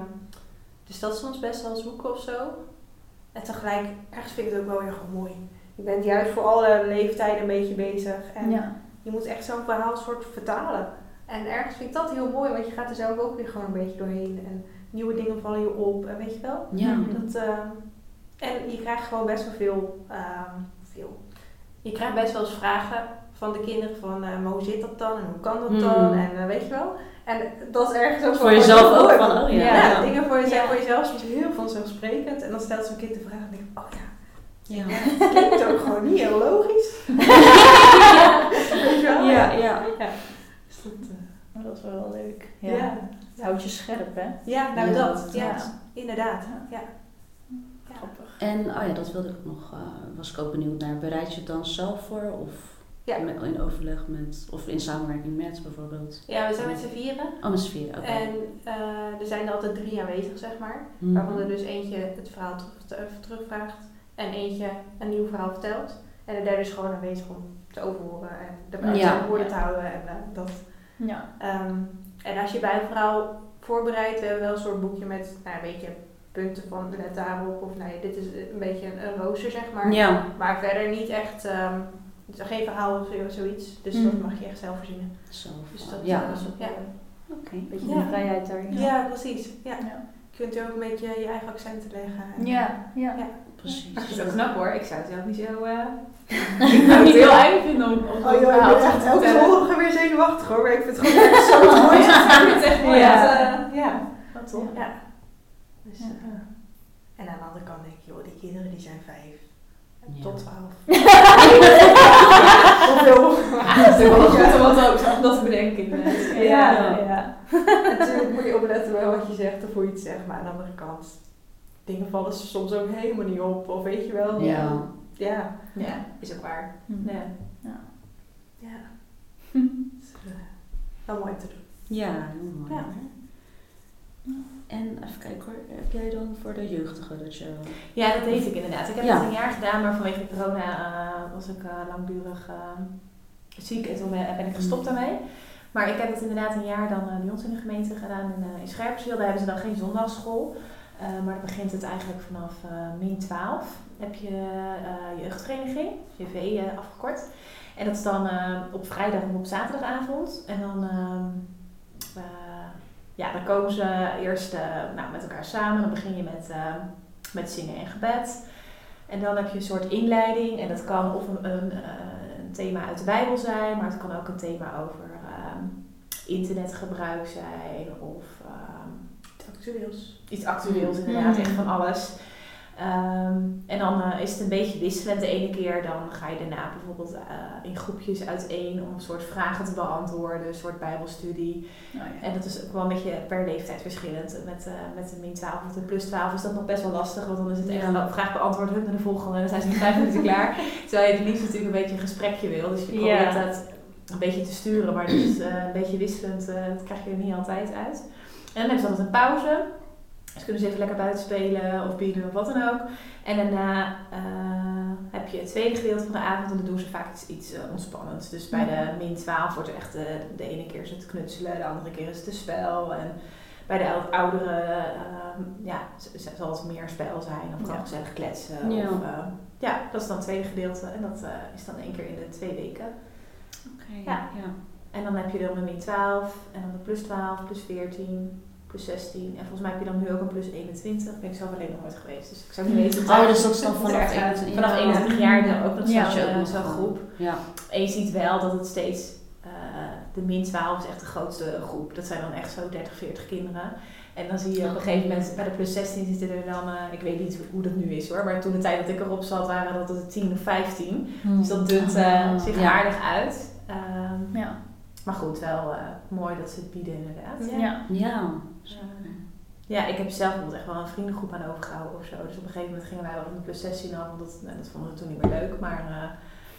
dus dat is soms best wel zoeken of zo. En tegelijk, ergens vind ik het ook wel gewoon mooi. Je bent juist voor alle leeftijden een beetje bezig. En Ja. je moet echt zo'n verhaal soort vertalen. En ergens vind ik dat heel mooi. Want je gaat er zelf ook weer gewoon een beetje doorheen. En nieuwe dingen vallen je op. En weet je wel? Ja. Dat, ehm, en je krijgt gewoon best wel veel, ehm, veel. Je krijgt best wel eens vragen van de kinderen van, eh, maar hoe zit dat dan en hoe kan dat dan en eh, weet je wel. En dat is ergens ook Voor jezelf ook van, oh ja. Ja, Ja. dingen voor, jezelf, Ja. voor jezelf soms heel vanzelfsprekend. En dan stelt zo'n kind de vraag en denk ik, oh ja, Ja. het klinkt ook gewoon niet heel logisch. weet je wel? Ja, ja. ja. Dus dat, eh, Maar dat is wel wel leuk. ja. Het houdt je scherp, hè? Ja, nou Ja. dat. Ja, Ja. inderdaad. Ja. Ja. Grappig. En oh ja, dat wilde ik nog, eh, was ik ook benieuwd naar. Bereid je het dan zelf voor? Of Ja. met- in overleg met, of in samenwerking met bijvoorbeeld? ja, we zijn met z'n vieren. Oh, met z'n vieren, oké. En eh, er zijn er altijd drie aanwezig, zeg maar. Mhm. Waarvan er dus eentje het verhaal terug, te- terugvraagt en eentje een nieuw verhaal vertelt. En de derde is gewoon aanwezig om te overhoren en de Ja. woorden te houden en eh, dat. Ja. Ehm, en als je bij een verhaal voorbereidt, we hebben wel een soort boekje met nou, een beetje punten van let daarop of nou ja, dit is een beetje een, een rooster, zeg maar. Ja, Maar verder niet echt, ehm, is geen verhaal of zo- zoiets. Dus Mhm. dat mag je echt zelf verzinnen. zo. Dus dat, ja, eh, Dat is ook ja. wel oké. Een beetje Ja. de vrijheid daarin. Ja, precies. Ja. Ja. Je kunt er ook een beetje je eigen accenten leggen. En- Ja, ja. Precies. Dat is wel knap hoor. Ik zou het zelf niet zo... eh ik zou het heel eng vinden om, om Oh joh, ik echt elke zondag weer zenuwachtig hoor, maar ik vind het gewoon echt zo mooi. Ja, ik vind het echt mooi. Ja. Dat, eh. Wat tof. ja. Dus, Ja. eh, en aan de andere kant denk ik, joh, die kinderen die zijn vijf. Ja. Tot twaalf. Hoeveel? Het is ook wel goed om wat ook- dat te bedenken. Ja. Ja, ja. Natuurlijk moet je opletten bij wat je zegt of hoe je het zegt, maar aan de andere kant, dingen vallen soms ook helemaal niet op. Of weet je wel. Ja. Ja. Ja, is ook waar. Hm. Ja. Ja. Dus, eh, wel mooi te doen. Ja, heel mooi. Ja. En even kijken hoor, heb jij dan voor de jeugdigen dat je... Ja, dat deed ik inderdaad. Ik heb Ja. het een jaar gedaan, maar vanwege corona eh, was ik eh, langdurig eh, ziek en toen ben ik gestopt daarmee. Maar ik heb het inderdaad een jaar dan eh, bij ons in de gemeente gedaan in, uh, in Scherpenzeel. Daar hebben ze dan geen zondagschool. Eh, maar dan begint het eigenlijk vanaf eh, min 12. heb je eh, jeugdvereniging, JV eh, afgekort. En dat is dan op vrijdag en op zaterdagavond. En dan, ehm, eh, ja, dan komen ze eerst nou, met elkaar samen. Dan begin je met, met zingen en gebed. En dan heb je een soort inleiding. En dat kan of een, een, thema uit de Bijbel zijn, maar het kan ook een thema over ehm, internetgebruik zijn. Of ehm, Actueels. iets actueels inderdaad, Mhm. echt van alles. Ehm, en dan eh, is het een beetje wisselend. De ene keer dan ga je daarna bijvoorbeeld eh, in groepjes uiteen om een soort vragen te beantwoorden, een soort bijbelstudie. Oh, ja. En dat is ook wel een beetje per leeftijd verschillend. Met, eh, met de min 12 of de plus 12 is dat nog best wel lastig, want dan is het echt Ja. een vraag beantwoord, hup naar de volgende en dan zijn ze in vijf minuten klaar. Terwijl je het liefst natuurlijk een beetje een gesprekje wil. Dus je Ja. probeert het een beetje te sturen, maar dat is eh, een beetje wisselend, eh, dat krijg je er niet altijd uit. En dan hebben ze altijd een pauze. Dus kunnen ze even lekker buiten spelen of bieden of wat dan ook. En daarna eh, heb je het tweede gedeelte van de avond en dan doen ze vaak iets, iets eh, ontspannends. Dus bij de min 12 wordt er echt de, de ene keer is het knutselen, de andere keer is het de spel. En bij de ou- ouderen ehm, ja, zal het meer spel zijn of gewoon Ja. gezellig kletsen. Ja. Of, eh, ja, dat is dan het tweede gedeelte en dat eh, is dan één keer in de twee weken. Oké, Ja. En dan heb je dan de min 12 en dan de plus 12, plus 14, plus 16. En volgens mij heb je dan nu ook een plus 21. Ben ik zelf alleen nog nooit geweest. Dus ik zou niet weten Oh, dus dat is dan vanaf het erg gaat. 21 vanaf ja. 21 jaar dan ook nog Ja. zo'n eh, zo'n groep. Ja. En je ziet wel dat het steeds, eh, de min 12 is echt de grootste groep. Dat zijn dan echt zo 30, 40 kinderen. En dan zie je op een gegeven moment, bij de plus 16 zitten er dan, eh, ik weet niet hoe- dat nu is hoor, maar toen de tijd dat ik erop zat waren dat het 10 of 15. Dus dat dunt Ah, zich aardig uit. Ehm, Ja. Maar goed, wel eh, mooi dat ze het bieden inderdaad. Ja. Ja. Ja, ik heb zelf bijvoorbeeld echt wel een vriendengroep aan overgehouden of zo. Dus op een gegeven moment gingen wij wel op de plus 16 af, want dat, nou, dat vonden we toen niet meer leuk. Maar eh,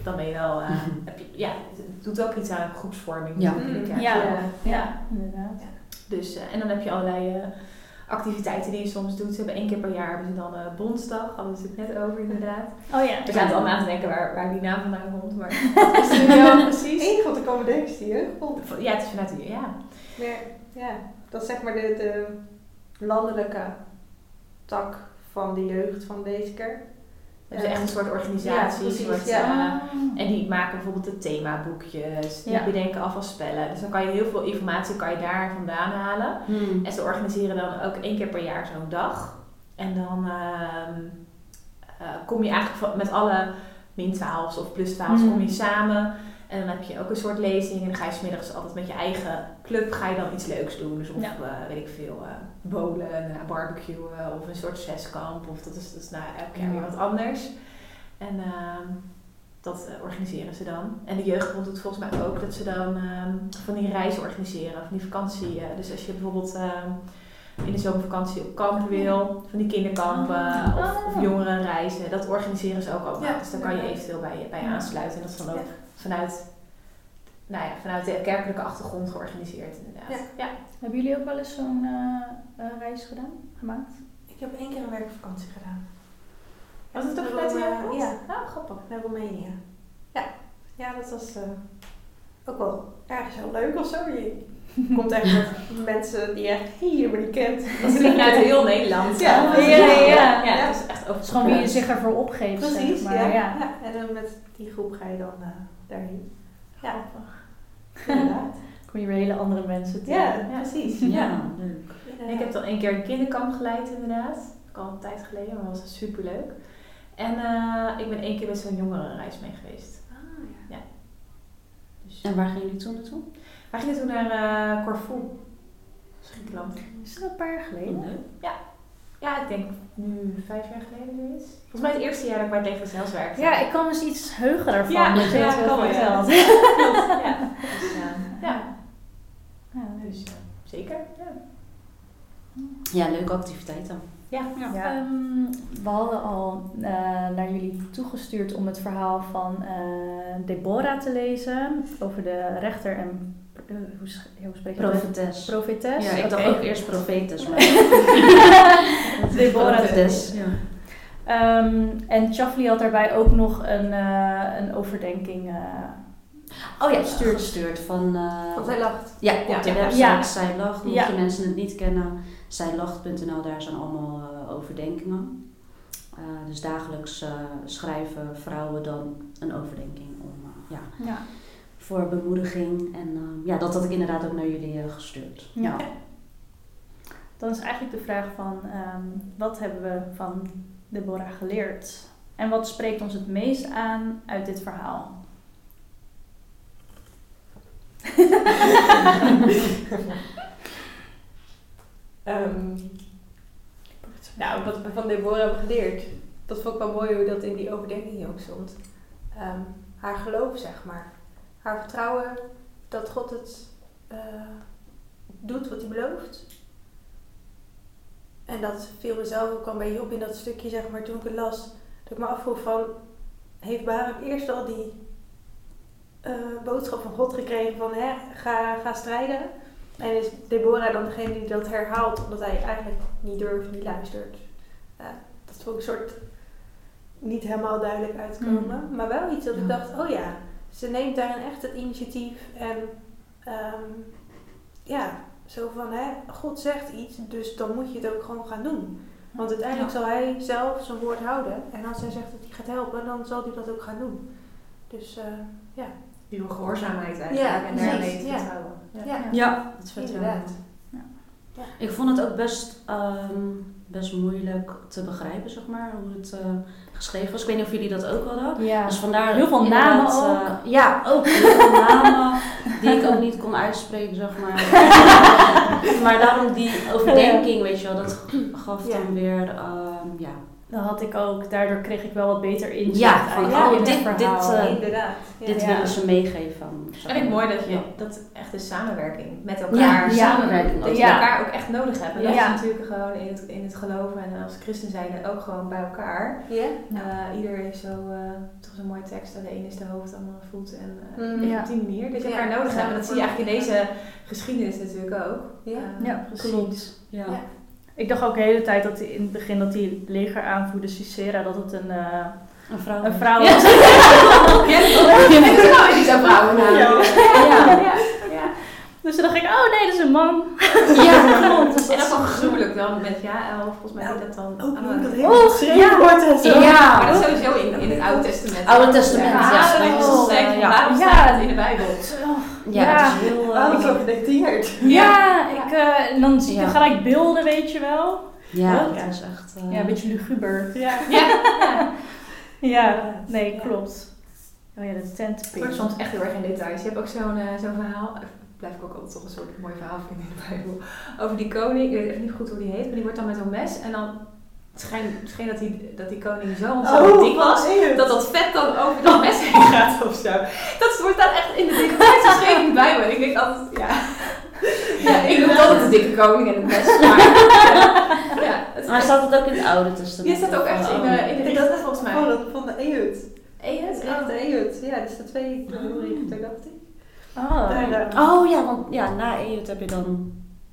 dan ben je wel, eh, heb je, ja, het doet ook iets aan groepsvorming. Ja. natuurlijk, Ja. Ja. Ja, inderdaad. Dus, eh, en dan heb je allerlei eh, activiteiten die je soms doet. Ze hebben één keer per jaar hebben ze dan eh Bondsdag, hadden we het net over inderdaad. Oh ja. Ik zat al na te denken waar, waar die naam vandaan komt, maar wat is het nu wel precies? Er komen denken is die jeugdbond. Ja, het is vanuit de, ja. Maar ja, dat is zeg maar de, de landelijke tak van de jeugd van deze keer. Het is echt een soort organisatie. Ja, soort, ja. eh, En die maken bijvoorbeeld de themaboekjes, die Ja. bedenken afvalspellen. Dus dan kan je heel veel informatie kan je daar vandaan halen. Hmm. En ze organiseren dan ook één keer per jaar zo'n dag. En dan ehm, eh, kom je eigenlijk met alle min 12's of plus 12's Hmm. kom je samen. En dan heb je ook een soort lezing. En dan ga je smiddags altijd met je eigen club ga je dan iets leuks doen. Dus of Ja. eh, weet ik veel, eh bowlen, en daarna barbecuen of een soort zeskamp. Of dat is, dat is nou, elk jaar weer wat anders. En ehm, dat eh, organiseren ze dan. En de jeugdbond doet volgens mij ook dat ze dan ehm, van die reizen organiseren, van die vakantie. eh, dus als je bijvoorbeeld ehm, in de zomervakantie op kamp wil, van die kinderkampen Ah. of, of jongerenreizen, dat organiseren ze ook allemaal. Ja, dus daar kan je eventueel bij, bij aansluiten. En dat is dan ook. Vanuit, nou ja, vanuit de kerkelijke achtergrond georganiseerd inderdaad. Ja. ja. Hebben jullie ook wel eens zo'n eh, eh, reis gedaan, gemaakt? Ik heb één keer een werkvakantie gedaan. Was het ook vanuit de? Ja, Nou, grappig. naar Roemenië. Ja, ja dat was eh, ook wel ergens heel leuk of zo. Je komt echt met mensen die je echt helemaal niet kent. Dat is vanuit heel Nederland. Ja, Ja, ja, ja, ja. ja. het is echt over Het is gewoon wie je zich ervoor opgeeft, Precies, zeg maar. ja. ja. ja. En dan met die groep ga je dan eh, daarheen. Ja, inderdaad. Kom je weer hele andere mensen tegen. Ja, precies. Ja, leuk. Ik heb dan een keer een kinderkamp geleid inderdaad. Dat al een tijd geleden, maar dat was super leuk. En eh, ik ben één keer met zo'n jongerenreis mee geweest. Ah, ja. Dus, En waar gingen jullie toen naartoe? wij gingen toen naar eh Corfu, Griekenland. Is dat een paar jaar geleden? Ja, ik denk nu vijf jaar geleden zoiets. Volgens mij het eerste jaar dat ik bij Tegen Zelfs werkte. Ja, ik kan eens iets heugen daarvan. Ja, dat je ja, het wel kan wel, ja. ja. Dus, ja, Ja, dus eh, zeker. Ja. Ja, leuke activiteiten. Ja. Ja. Ehm, we hadden al eh, naar jullie toegestuurd om het verhaal van eh, Deborah te lezen. Over de rechter en... eh, hoe, spreek je dat? Profetes. Profetes. Ja, ik dacht ook eerst profetes, maar... Deborah. Profetes. Ja. Ehm, en Chafli had daarbij ook nog een, eh, een overdenking. eh, Oh ja, Gestuurd. gestuurd van... eh, Want hij lacht. Ja, op Ja. de website Ja. Zij Lacht. Mocht Ja. je mensen het niet kennen, zijlacht.nl, daar zijn allemaal eh, overdenkingen. Eh, dus dagelijks eh, schrijven vrouwen dan een overdenking om, ja, ja. Voor bemoediging. En eh, ja, dat had ik inderdaad ook naar jullie eh, gestuurd. Ja. Dan is eigenlijk de vraag van, ehm, wat hebben we van Deborah geleerd? En wat spreekt ons het meest aan uit dit verhaal? Ehm, nou, wat we van Deborah hebben geleerd, dat vond ik wel mooi hoe dat in die overdenking ook stond. Ehm, haar geloof, zeg maar. Haar vertrouwen dat God het eh, doet wat hij belooft. En dat viel mezelf ook al een beetje op in dat stukje, zeg maar, toen ik het las. Dat ik me afvroeg van, heeft Barak eerst al die eh, boodschap van God gekregen van hè, ga, ga strijden. En is Deborah dan degene die dat herhaalt omdat hij eigenlijk niet durft, niet luistert. Ja, dat vond ik een soort niet helemaal duidelijk uitkomen. Maar wel iets dat ik dacht, oh ja, ze neemt daarin echt het initiatief. En ehm, ja, zo van hè, God zegt iets, dus dan moet je het ook gewoon gaan doen. Want uiteindelijk Ja. zal hij zelf zijn woord houden. En als hij zegt dat hij gaat helpen, dan zal hij dat ook gaan doen. Dus eh, ja. Die gehoorzaamheid eigenlijk. Ja, en daarmee te ja. vertrouwen. Ja. ja. Ja, dat vertrouwen. Inderdaad. Ik vond het ook best, ehm, best moeilijk te begrijpen, zeg maar, hoe het eh, geschreven was. Ik weet niet of jullie dat ook hadden. Ja. Dus vandaar Heel veel namen ook. eh, ja, ook heel veel namen die ik ook niet kon uitspreken, zeg maar. maar daarom die overdenking, weet je wel, dat gaf Ja. dan weer, ehm, ja. Dat had ik ook. Daardoor kreeg ik wel wat beter inzicht Ja, van, oh, dit- verhaal. dit, eh, inderdaad. Ja. Dit Ja. willen ze meegeven. zeg En ik mooi dat je Ja. dat echt de samenwerking met elkaar, samenwerking dat je Ja. elkaar ook echt nodig hebt. En dat Ja. is natuurlijk gewoon in het, in het geloven en als christen zijn ook gewoon bij elkaar. Ja? Eh, ieder heeft zo eh, toch zo'n mooie tekst. De een is de hoofd, de ander voet. En eh, Mm, op die manier. Dat je Ja, elkaar nodig hebt. En dat zie je eigenlijk in deze geschiedenis natuurlijk ook. Ja. Ja, precies. Klopt. Ja. Ik dacht ook de hele tijd dat die, in het begin dat die legeraanvoerder Cicera, dat het een, eh, Een vrouw. een vrouw Ja. was. Ja, dat is wel iets aan vrouwen namelijk. Ja. ja. Dus toen dacht ik, oh nee, dat is een man. Ja, klopt. Dus En dat dat is is wel gruwelijk dan met ja, elf, volgens mij heet dat dan. Ook ah, dat Oh, helemaal geschreven ja. wordt en zo. Ja. Maar dat is sowieso in, in het Oude Testament. Oude Testament, ja. Ja, Dat is, dat eh, echt, ja. waarom Ja. staat het in de Bijbel? Ja, Ja. het is heel... eh, Alles zo gedetailleerd. Ja, ik, eh, en dan zie je Ja. gelijk beelden, weet je wel. ja, Ja. dat is echt... eh, Ja, een beetje luguber. Ja, Ja, ja. ja. nee, Ja. klopt. Oh ja, de tentpin. wordt soms echt heel erg in details. Je hebt ook zo'n eh, zo'n verhaal, eh, blijf ik ook altijd toch een soort mooi verhaal vinden in de Bijbel, over die koning, ik weet echt niet goed hoe die heet, maar die wordt dan met zo'n mes en dan het schijnt, het schijnt dat, die, dat die koning zo ontzettend dik was, dat dat vet dan over dat mes heen gaat of zo. Dat wordt dan echt in de details geschreven in de Bijbel. Ik denk altijd, ja. Ja, ik noem altijd de dikke koning en het mes. Maar, ja, het Maar staat het ook in het Oude Testament? die staat ook echt in de, in de Ik dacht Richter, volgens mij. Van, de- van de Ehud. Is echt de Ehud. Ja, er staat twee Richter, dacht ik. Oh. Daar, eh, Oh ja, want ja, na Ehud heb je dan...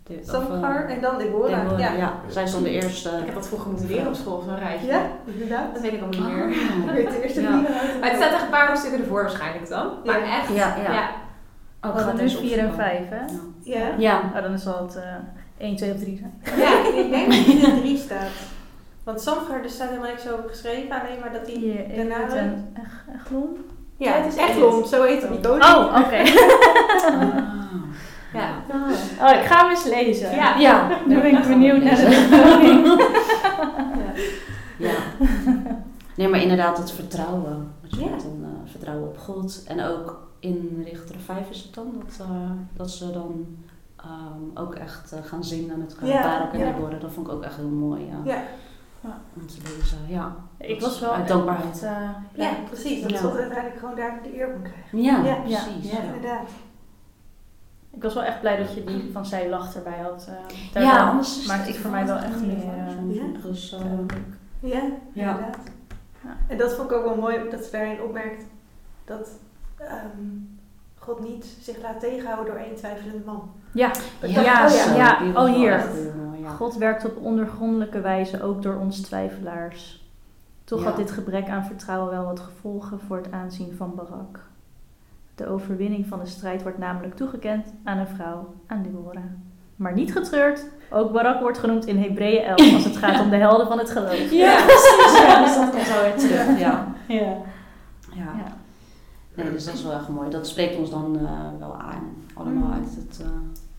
of, eh, Samgar en dan Deborah. Deborah, ja. ja. Zij is dan de eerste... Ik heb dat vroeger moeten leren op school, zo'n rijtje. Ja, inderdaad. Dat weet ik allemaal niet meer. Oh. Ik weet de eerste Ja. Maar het staat echt een paar stukken ervoor waarschijnlijk dan. Maar Ja. echt, Ja, ja. ja. Oh, We ga hadden het nu eens 4 en opzoeken. 5, hè? Ja. Ja. Oh, dan zal het eh 1, 2 of 3 zijn. Ja, ik denk dat hij in de drie staat. Want Samgar, er staat helemaal niks over geschreven, alleen maar dat hij Hier, daarna... Ehud en Ech- Eglon. Ja, het het is is Eglon, zo heet het, die koning. Oh, oké. Ah. Ja. Oh, ik ga hem eens lezen. Ja. Ja. Nu ben ik benieuwd naar de. Ja. Nee, maar inderdaad, het vertrouwen. Dat je Ja. eh, vertrouwen op God. En ook in Richter 5 is het dan dat, eh, dat ze dan ehm, ook echt eh, gaan zingen met elkaar. Ja, Barak en ja. Deborah. Dat vond ik ook echt heel mooi ja, Ja. om te lezen. Ja, Ik was wel Uit echt, dankbaarheid. eh, Ja, precies. Dat Ja. God uiteindelijk gewoon daar de eer van krijgt. ja, Ja. precies. Ja. Ja. Inderdaad. ik was wel echt blij dat je die van zij lacht erbij had. eh, Ja, anders maakt het het voor mij wel echt meer. Ja. eh, duidelijk. Ja, Ja. inderdaad. Ja. En dat vond ik ook wel mooi dat ze daarin opmerkt dat ehm, God niet zich laat tegenhouden door één twijfelende man. Ja, Dat ja, ik, oh ja. Oh, hier. ja. God werkt op ondergrondelijke wijze ook door ons twijfelaars. Toch had dit gebrek aan vertrouwen wel wat gevolgen voor het aanzien van Barak. De overwinning van de strijd wordt namelijk toegekend aan een vrouw, aan Deborah. Maar niet getreurd, ook Barak wordt genoemd in Hebreeën 11 als het gaat om de helden van het geloof. Ja, precies. Ja, dus dat komt zo weer terug. Ja. Ja. Ja. Ja. Nee, dus dat is wel echt mooi. Dat spreekt ons dan eh, wel aan. Allemaal Mm. uit het eh,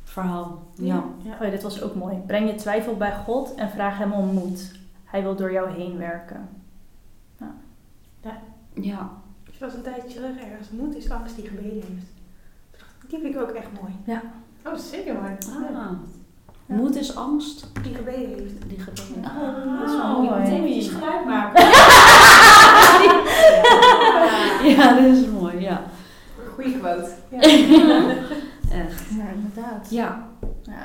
verhaal. Ja. Oh ja, dit was ook mooi. Breng je twijfel bij God en vraag hem om moed. Hij wil door jou heen werken. Ja. Het was een tijdje terug ergens. Moed is angst die gebeden heeft. Die vind ik ook echt mooi. Oh, zeker maar. Ah. Moed is angst. Die gebeden heeft. Die gebeurt. dat is wel mooi. eventjes geluid maken. Ja, dat is mooi. Ja. Goeie quote. Ja. Echt. Ja, inderdaad. Ja. Ja.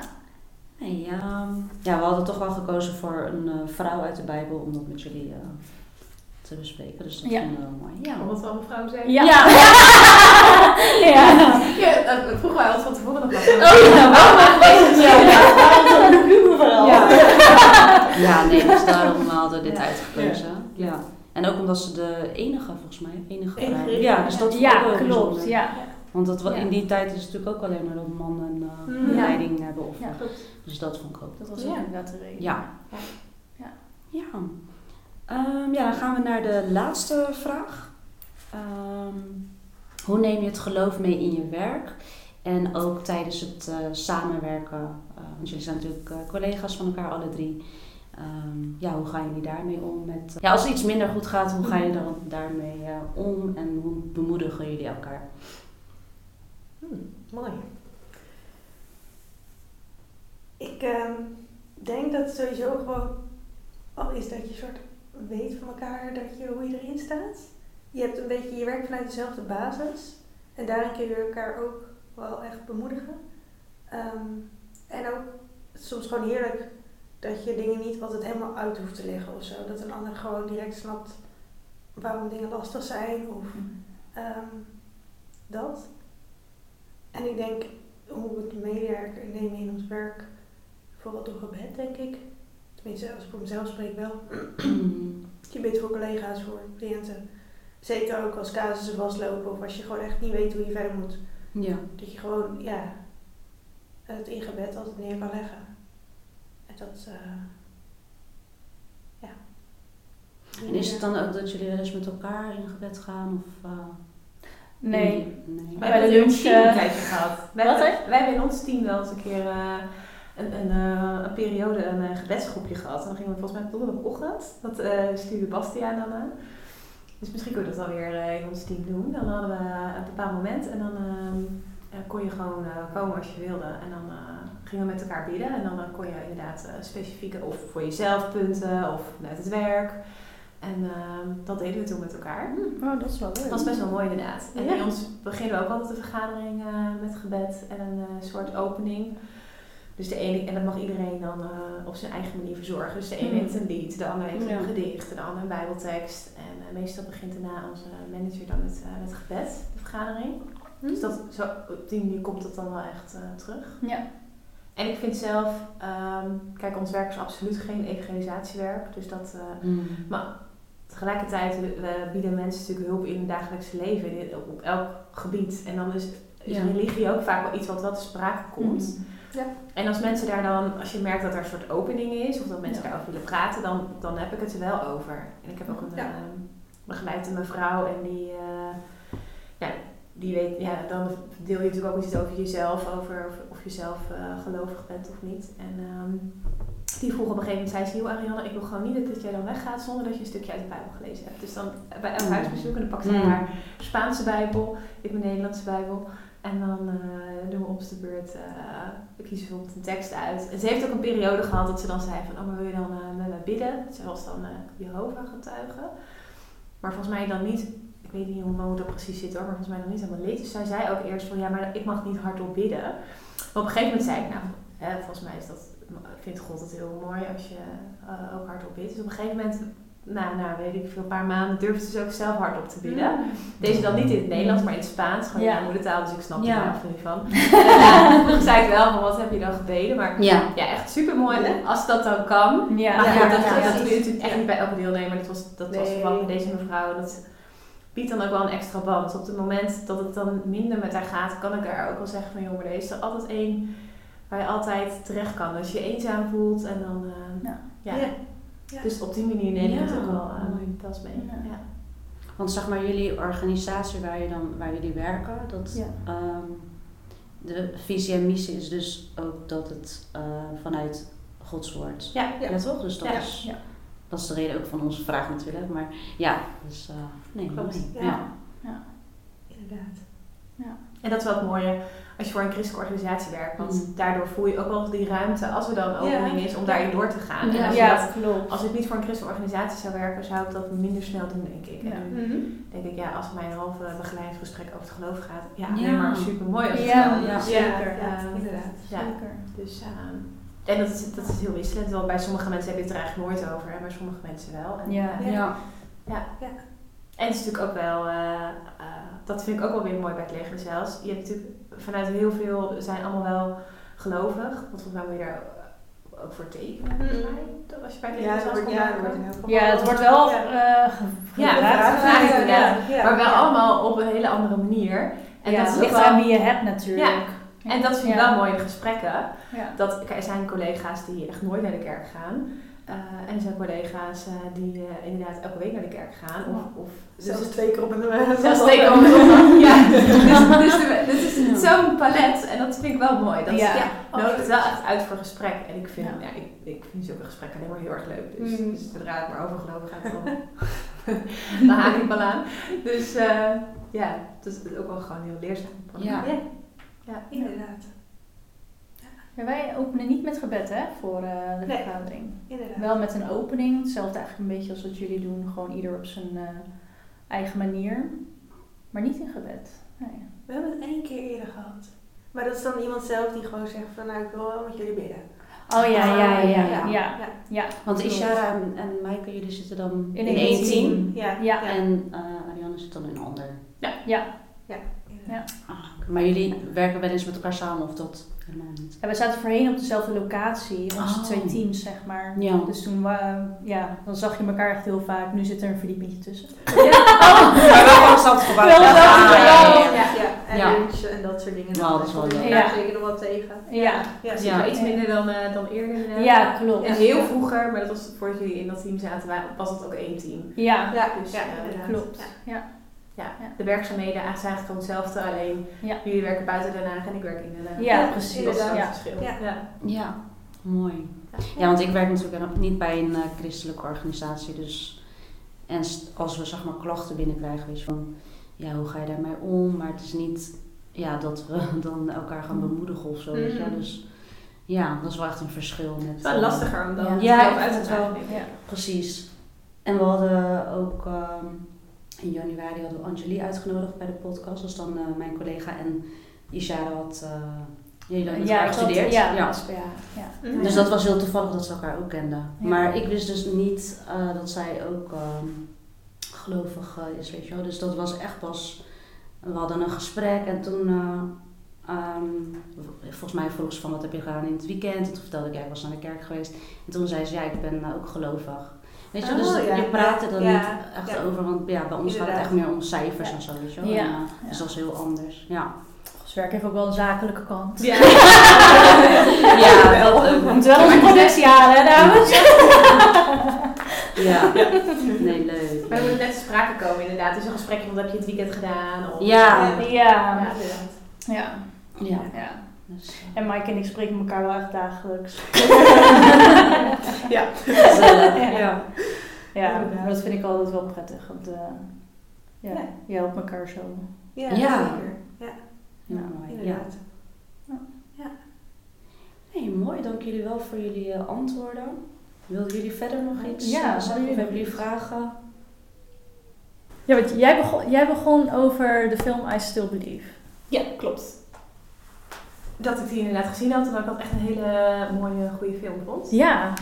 Nee, ehm, ja, we hadden toch wel gekozen voor een eh, vrouw uit de Bijbel om dat met jullie eh, te bespreken. Dus dat Ja. vonden we wel mooi. Ja. Wat we allemaal vrouwen zijn. Ja. ja. Ja, eh, vroegen wij altijd van tevoren nog wat. Oh ja, waarom eigenlijk? Ja, Ja. dat is een vooral. Ja. Ja, nee, dus daarom hadden we dit Ja. uitgekozen. Ja. En ook omdat ze de enige, volgens mij, enige Enige. Ja, dus dat Ja, ook wel klopt. bijzonder. Ja. Want dat, Ja. in die tijd is het natuurlijk ook alleen maar dat mannen eh, Mm. een Ja. leiding hebben. Of, Ja. Dus dat vond ik ook. Dat was Ja. ook inderdaad de reden. Ja. Ja. Ehm, ja, dan gaan we naar de laatste vraag. Ehm, hoe neem je het geloof mee in je werk? En ook tijdens het eh, samenwerken. eh, want jullie zijn natuurlijk eh, collega's van elkaar, alle drie. Ehm, ja, hoe gaan jullie daarmee om? Met, ja, als iets minder goed gaat, hoe ga je dan daarmee om? En hoe bemoedigen jullie elkaar? Hmm, mooi. Ik denk dat sowieso gewoon al is dat je soort weet van elkaar dat je, hoe je erin staat. Je hebt een beetje, je werkt vanuit dezelfde basis. En daarin kun je elkaar ook wel echt bemoedigen. Ehm, en ook soms gewoon heerlijk dat je dingen niet altijd helemaal uit hoeft te leggen of zo. Dat een ander gewoon direct snapt waarom dingen lastig zijn of Ehm, dat. En ik denk hoe we het meewerken nemen in ons werk, vooral door gebed, denk ik. Tenminste, als ik voor mezelf spreek wel. Je bidt voor collega's, voor cliënten. Zeker ook als casussen vastlopen of als je gewoon echt niet weet hoe je verder moet. ja. Dat je gewoon, ja, het in gebed altijd neer kan leggen. En dat, eh ja. En is het dan ook dat jullie wel eens met elkaar in gebed gaan? Of, eh, Nee. nee. Wij Bij hebben de lunch, team een tijdje gehad. Wij, wat, hebben, wij hebben in ons team wel eens een keer eh, een, een, eh, een periode een eh, gebedsgroepje gehad. En dan gingen we volgens mij op donderdagochtend. Dat eh stuurde Bastiaan dan aan. Dus misschien kun je dat alweer in ons team doen. Dan hadden we een bepaald moment en dan ehm, eh, kon je gewoon komen als je wilde. En dan gingen we met elkaar bidden. En dan kon je inderdaad specifieke, of voor jezelf punten, of vanuit het werk. En ehm, dat deden we toen met elkaar. Oh, dat is wel leuk. Dat was best wel mooi inderdaad. En Ja. bij ons beginnen we ook altijd de vergadering met gebed en een soort opening. Dus de ene, en dat mag iedereen dan eh, op zijn eigen manier verzorgen. Dus de ene Mm. heeft een lied, de ander heeft Ja. een gedicht, de ander een bijbeltekst. En eh, meestal begint daarna onze manager dan met, eh, met gebed, de vergadering. Dus dat, zo, op die manier komt het dan wel echt terug. Ja. En ik vind zelf, ehm, kijk ons werk is absoluut geen evangelisatiewerk. Dus dat, Mm. maar tegelijkertijd we, bieden mensen natuurlijk hulp in het dagelijkse leven, op, elk gebied. En dan is, is Ja. religie ook vaak wel iets wat wel te sprake komt. Ja. En als mensen daar dan, als je merkt dat er een soort opening is, of dat mensen Ja. daarover willen praten, dan, dan heb ik het er wel over. En ik heb ook een Ja. begeleid een mevrouw en die, eh, ja, die weet, ja, dan deel je natuurlijk ook iets over jezelf, over of, of je zelf eh, gelovig bent of niet. En ehm, die vroeg op een gegeven moment, zei ze, joh Ariane, ik wil gewoon niet dat jij dan weggaat zonder dat je een stukje uit de Bijbel gelezen hebt. Dus dan eh, bij elk Mm. huisbezoek, en dan zij Mm. haar Spaanse Bijbel, ik mijn Nederlandse Bijbel. En dan eh, doen we op de beurt, we kiezen bijvoorbeeld een tekst uit. En ze heeft ook een periode gehad dat ze dan zei van, oh maar wil je dan eh, met me bidden? Ze was dan uh, Jehovah getuige. Maar volgens mij dan niet, ik weet niet hoe dat precies zit hoor, maar volgens mij dan niet helemaal lid. Dus zij zei ook eerst van, ja maar ik mag niet hardop bidden. Maar op een gegeven moment zei ik, nou hè, volgens mij is dat, vindt God het heel mooi als je ook hardop bidt. Dus op een gegeven moment, nou, nou weet ik veel, een paar maanden durfde ze ook zelf hardop te bidden. Deze dan niet in het Nederlands, maar in het Spaans. Gewoon Ja. mijn moedertaal, dus ik snap er Ja. wel veel niet van. En, toen zei ik wel van, wat heb je dan gebeden? Maar Ja. ja, echt super mooi. Ja. Als dat dan kan. Ja. Maar goed, dat, ja, dat ja. doe je natuurlijk echt niet bij elke deelnemer. Dat was, dat was Nee. wel bij deze mevrouw. Dat biedt dan ook wel een extra band. Dus op het moment dat het dan minder met haar gaat, kan ik haar ook wel zeggen van, joh, maar er is er altijd één waar je altijd terecht kan. Als je je eenzaam voelt en dan... eh, Ja. ja. Ja. Ja. Dus op die manier neem ik het Ja, ook wel mooi. pas mee. Ja. Ja. Want zeg maar, jullie organisatie waar, je dan, waar jullie werken, dat, Ja. ehm, de visie en missie is dus ook dat het eh, vanuit Gods woord. Ja. Ja, toch? Dus dat, Ja. is, Ja. dat is de reden ook van onze vraag natuurlijk. Maar ja, dus eh nee, Klopt. mooi. Ja. Ja. Inderdaad. En dat is wel het mooie als je voor een christelijke organisatie werkt. Want Mm. daardoor voel je ook wel die ruimte, als er dan een Ja. opening is, om daarin door te gaan. En Ja. als, je Ja, dat, klopt. als ik niet voor een christelijke organisatie zou werken, zou ik dat minder snel doen, denk ik. Ja. En nu denk ik, ja, als mijn halve begeleidingsgesprek over het geloof gaat, ja, Ja. alleen maar super mooi als het Ja, ja. zeker. Ja, Ehm, inderdaad. Ja. Zeker. Dus, ehm, en dat is, dat is heel wisselend. Want bij sommige mensen heb je het er eigenlijk nooit over, hè, maar sommige mensen wel. En, Ja. eh, Ja. En het is natuurlijk ook wel, eh, eh, dat vind ik ook wel weer mooi bij het leger zelfs. Je hebt natuurlijk vanuit heel veel zijn allemaal wel gelovig. Want volgens mij moet je daar ook voor tekenen. volgens mij. Dat als je bij het Ja, dat wordt, ja, dat werken. wordt heel veel Ja, het wordt wel Ja. eh Ja, gevraagd. gevraagd, Ja, inderdaad. Ja, Maar wel ja. allemaal op een hele andere manier. En ja, dat ligt aan wie je hebt natuurlijk. En dat vind ik Ja. wel mooi in de gesprekken. Ja. Dat, er zijn collega's die echt nooit naar de kerk gaan. Eh, en er zijn collega's eh, die eh, inderdaad elke week naar de kerk gaan. Of, of, dus Zelfs het- twee keer op een uh, zelfs twee keer op de zondag. Ja, dus, dus, dus het is zo'n palet en dat vind ik wel mooi. Dat Ja. ja, nodigt wel echt uit voor gesprek. En ik vind, Ja. ja. ik, ik vind zulke gesprekken alleen maar heel erg leuk. Dus, dus zodra het maar over geloof gaat, dan, dan haak ik wel aan. Dus eh, ja, het is ook wel gewoon heel leerzaam. Ja. ja. ja. Inderdaad. Ja, wij openen niet met gebed hè, voor eh, de Nee. vergadering. Inderdaad. Wel met een opening, hetzelfde eigenlijk een beetje als wat jullie doen, gewoon ieder op zijn eh, eigen manier. Maar niet in gebed. Nee. We hebben het één keer eerder gehad. Maar dat is dan iemand zelf die gewoon zegt van nou ik wil wel met jullie bidden. Oh ja, ja, ja, ja. Ja. ja. ja. Want. Ishara en, en Maaike, jullie zitten dan In in, één team. team. Ja. Ja. En eh Ariane zit dan in een ander. Ja. inderdaad. Ah, oké. maar jullie werken wel eens met elkaar samen of dat helemaal niet? En we zaten voorheen op dezelfde locatie, onze Oh. twee teams zeg maar. Ja. Dus toen, ja, dan zag je elkaar echt heel vaak. Nu zit er een verdiepingje tussen. Hetzelfde gebouw. Wel Ah, gebouw. ja, ja, ja. Ja, en Ja. lunch en dat soort dingen. Nou, dat is wel leuk. Ja. zeker nog wel tegen. Ja, Ja, Ja, iets minder dan, eh, dan eerder inderdaad. ja klopt. En heel vroeger, maar dat was voordat jullie in dat team zaten, wa- was het ook één team. Ja, Ja, Dus, ja, eh, klopt. Ja. Ja. De werkzaamheden zijn eigenlijk gewoon hetzelfde, alleen Ja. jullie werken buiten Den Haag en ik werk in Den Haag. Ja, Ja, precies. Dat is het verschil. Ja. Ja. Ja, mooi. Ja, want ik werk natuurlijk niet bij een eh, christelijke organisatie. Dus, en als we zeg maar klachten binnenkrijgen, weet je van, ja, hoe ga je daarmee om? Maar het is niet ja, dat we dan elkaar gaan bemoedigen of zo, weet je wel. Mhm. Dus ja, dat is wel echt een verschil. Met, Het is wel eh, lastiger om dan Ja, uit te het wel. Ja. Precies. En we hadden ook ehm, in januari hadden we Angelie uitgenodigd bij de podcast. Dat is dan eh, mijn collega en Ishara had, uh, jullie dat- gestudeerd. Ja, Ja. Ja. Mhm. Dus dat was heel toevallig dat ze elkaar ook kenden. Ja. Maar ik wist dus niet eh, dat zij ook ehm, gelovig eh, is, weet je wel. Dus dat was echt pas... We hadden een gesprek en toen... eh, ehm, volgens mij vroeg ze van wat heb je gedaan in het weekend. En toen vertelde ik, ja, ik was naar de kerk geweest. En toen zei ze, ja, ik ben eh, ook gelovig. Weet je wel, dus Oh, dat- ja. je praat er dan Ja, niet echt ja. over. Want ja, bij ons gaat het echt meer om cijfers Ja. en zo, weet je wel. Ja. En, eh, Ja. Dus dat is heel anders, ja. Ons werk heeft ook wel een zakelijke kant. Ja. Ja, wel. We moeten wel onze productie halen, hè, dames? Ja. Nee, leuk. Maar we moeten net te sprake komen inderdaad. Dus een gesprekje van wat heb je het weekend gedaan? Of, Ja. Ja, Ja. ja. Dus, eh, En Mike en ik spreken elkaar wel echt dagelijks. Ja. gezellig. Ja. Ja. Ja, Inderdaad. maar dat vind ik altijd wel prettig. Want eh, ja, Ja. je helpt elkaar zo. Ja, Ja. zeker. Ja, Heel mooi. Ja. inderdaad. Hey, mooi, dank jullie wel voor jullie eh, antwoorden. Wilden jullie verder nog iets Ja, eh, zeggen? Of hebben nog jullie vragen? Ja, want jij begon, jij begon over de film I Still Believe. Ja, klopt. Dat ik die inderdaad gezien had en dat ik dat echt een hele mooie, goede film vond. Ja.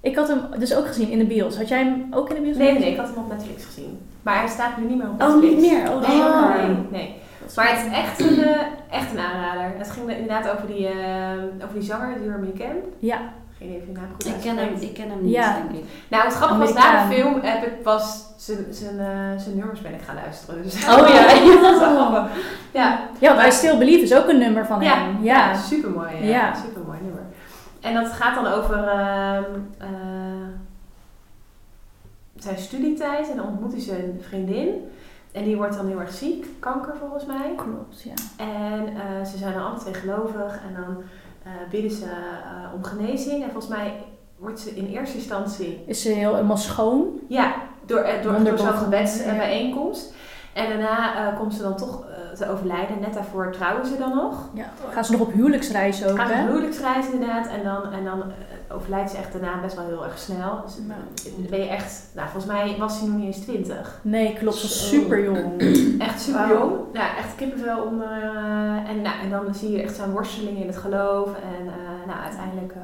Ik had hem dus ook gezien in de bios. Had jij hem ook in de bios Nee, gezien? nee, ik had hem op Netflix gezien. Maar hij staat nu niet meer op Oh, Netflix. niet meer? Oh, nee, nee, nee. Maar het is echt een, eh, echt een aanrader. Het ging inderdaad over die, eh, over die zanger, Jeremy Camp. Ja. Geen je naam goed Ik ken hem, ik ken hem niet, Ja. denk ik. Nou, het grappige was, na de film heb ik pas zijn, zijn, zijn nummers ben ik gaan luisteren. Dus Oh ja. dat is wel grappig. Ja, Ja, want I Still Believe is ook een nummer van ja, hem. ja. Ja. supermooi. Ja. Ja. Supermooi nummer. En dat gaat dan over ehm, eh, zijn studietijd en dan ontmoet hij zijn vriendin. En die wordt dan heel erg ziek, kanker volgens mij. Klopt, ja. En eh, ze zijn dan alle twee gelovig en dan bidden ze eh, om genezing. En volgens mij wordt ze in eerste instantie, Is ze heel helemaal schoon? ja, door, eh, door, door zo'n gebedsbijeenkomst. En daarna eh, komt ze dan toch eh, te overlijden. Net daarvoor trouwen ze dan nog. Ja. Gaan ze nog op huwelijksreis ook, Gaat hè? een huwelijksreis inderdaad. En dan, en dan eh, overlijdt ze echt daarna best wel heel erg snel. Dus dan ben je echt, nou volgens mij was hij nog niet eens twintig. Nee, klopt. Ze was super jong. Echt super jong. Ja, echt kippenvel onder. eh, en, nou, en dan zie je echt zijn worsteling in het geloof. En eh, nou, uiteindelijk eh,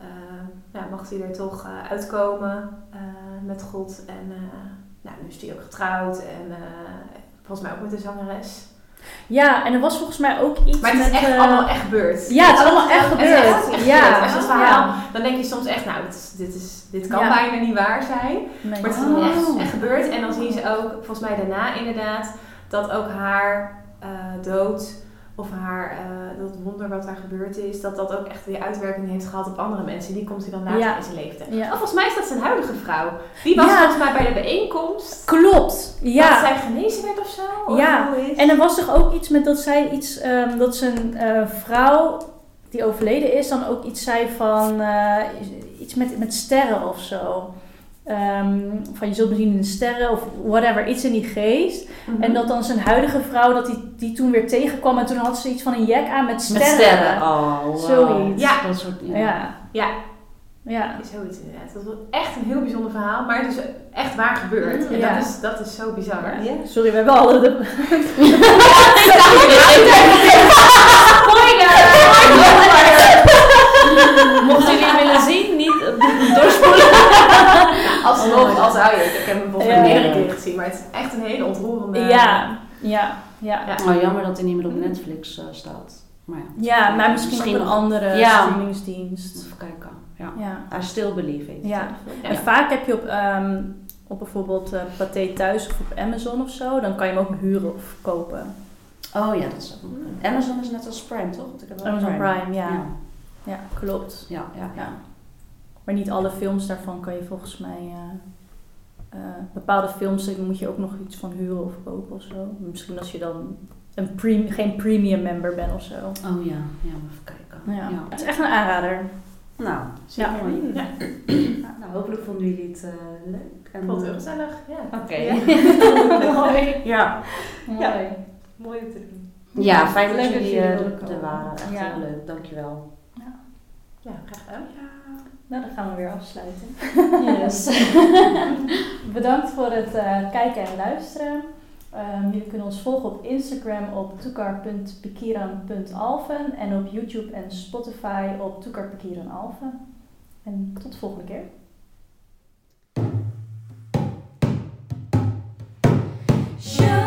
eh, ja, mag hij er toch eh, uitkomen eh, met God. En eh, nou, nu is hij ook getrouwd. En eh, Volgens mij ook met de zangeres. Ja, en er was volgens mij ook iets Maar het is met... echt eh, allemaal echt gebeurd. Ja, het is allemaal echt Het is echt gebeurd. Ja, gebeurd. Als je het verhaal, dan denk je soms echt, nou, dit, is, dit, is, dit kan Ja. bijna niet waar zijn. nee. Maar het is Oh. echt, echt gebeurd. En dan zien ze ook, volgens mij daarna inderdaad, dat ook haar eh, dood of haar, eh, dat wonder wat daar gebeurd is, dat dat ook echt weer uitwerking heeft gehad op andere mensen. Die komt hij dan later Ja. in zijn leven. Ja. Oh, volgens mij is dat zijn huidige vrouw. Die was Ja. volgens mij bij de bijeenkomst. Klopt, Dat ja. zij genezen werd of zo. Of Ja. En er was toch ook iets met dat zij iets, ehm, dat zijn eh, vrouw die overleden is, dan ook iets zei van eh, iets met, met sterren of zo. Ehm, van je zult me zien in de sterren of whatever, iets in die geest. Mhm. En dat dan zijn huidige vrouw, dat die, die toen weer tegenkwam en toen had ze iets van een jack aan met Met sterren. sterren. Oh, wow. Zoiets. Ja. Dat soort, ja. Ja. Ja, Ja. zoiets inderdaad. Dat was echt een heel bijzonder verhaal, maar het is echt waar gebeurd. En Ja. dat, is, dat is zo bizar. Ja. Sorry, we hebben alle de... Mochten jullie willen zien, niet doorspoelen. Alsnog, als je. Ik heb hem Ja. meerdere keren gezien, maar het is echt een hele ontroerende... Ja, ja, ja. Ja. Oh, jammer dat hij niet meer op Netflix eh, staat. Maar ja. Ja, maar misschien, Misschien op een andere Ja. streamingsdienst. Even kijken. Ja. Ja. I still believe it. Ja. Ja. En vaak heb je op, ehm, op bijvoorbeeld eh Pathé thuis of op Amazon of zo, dan kan je hem ook huren of kopen. Oh ja, dat is ook. Amazon is net als Prime, toch? Want ik heb wel Amazon Prime, ja. Ja, Ja, klopt. ja, ja. ja. Ja. Maar niet alle films daarvan kan je volgens mij. eh, eh, bepaalde films moet je ook nog iets van huren of kopen of zo. Misschien als je dan een prem- geen premium member bent of zo. Oh ja, ja, even kijken. Ja. Het is echt een aanrader. Nou, Ja. mooi. Ja. Nou, hopelijk vonden jullie het eh, leuk. En, Ik vond het heel gezellig. Ja. Oké. Ja. Mooi. Ja. Mooi. Mooi om te doen. Ja, fijn dat jullie er waren. Echt Ja. heel leuk, dankjewel. ja, graag gedaan. Nou, dan gaan we weer afsluiten. Yes. Bedankt voor het eh, kijken en luisteren. Ehm, jullie kunnen ons volgen op Instagram op toekar.pikiran.alfen en op YouTube en Spotify op toekarpikiranalfen. En tot de volgende keer. Show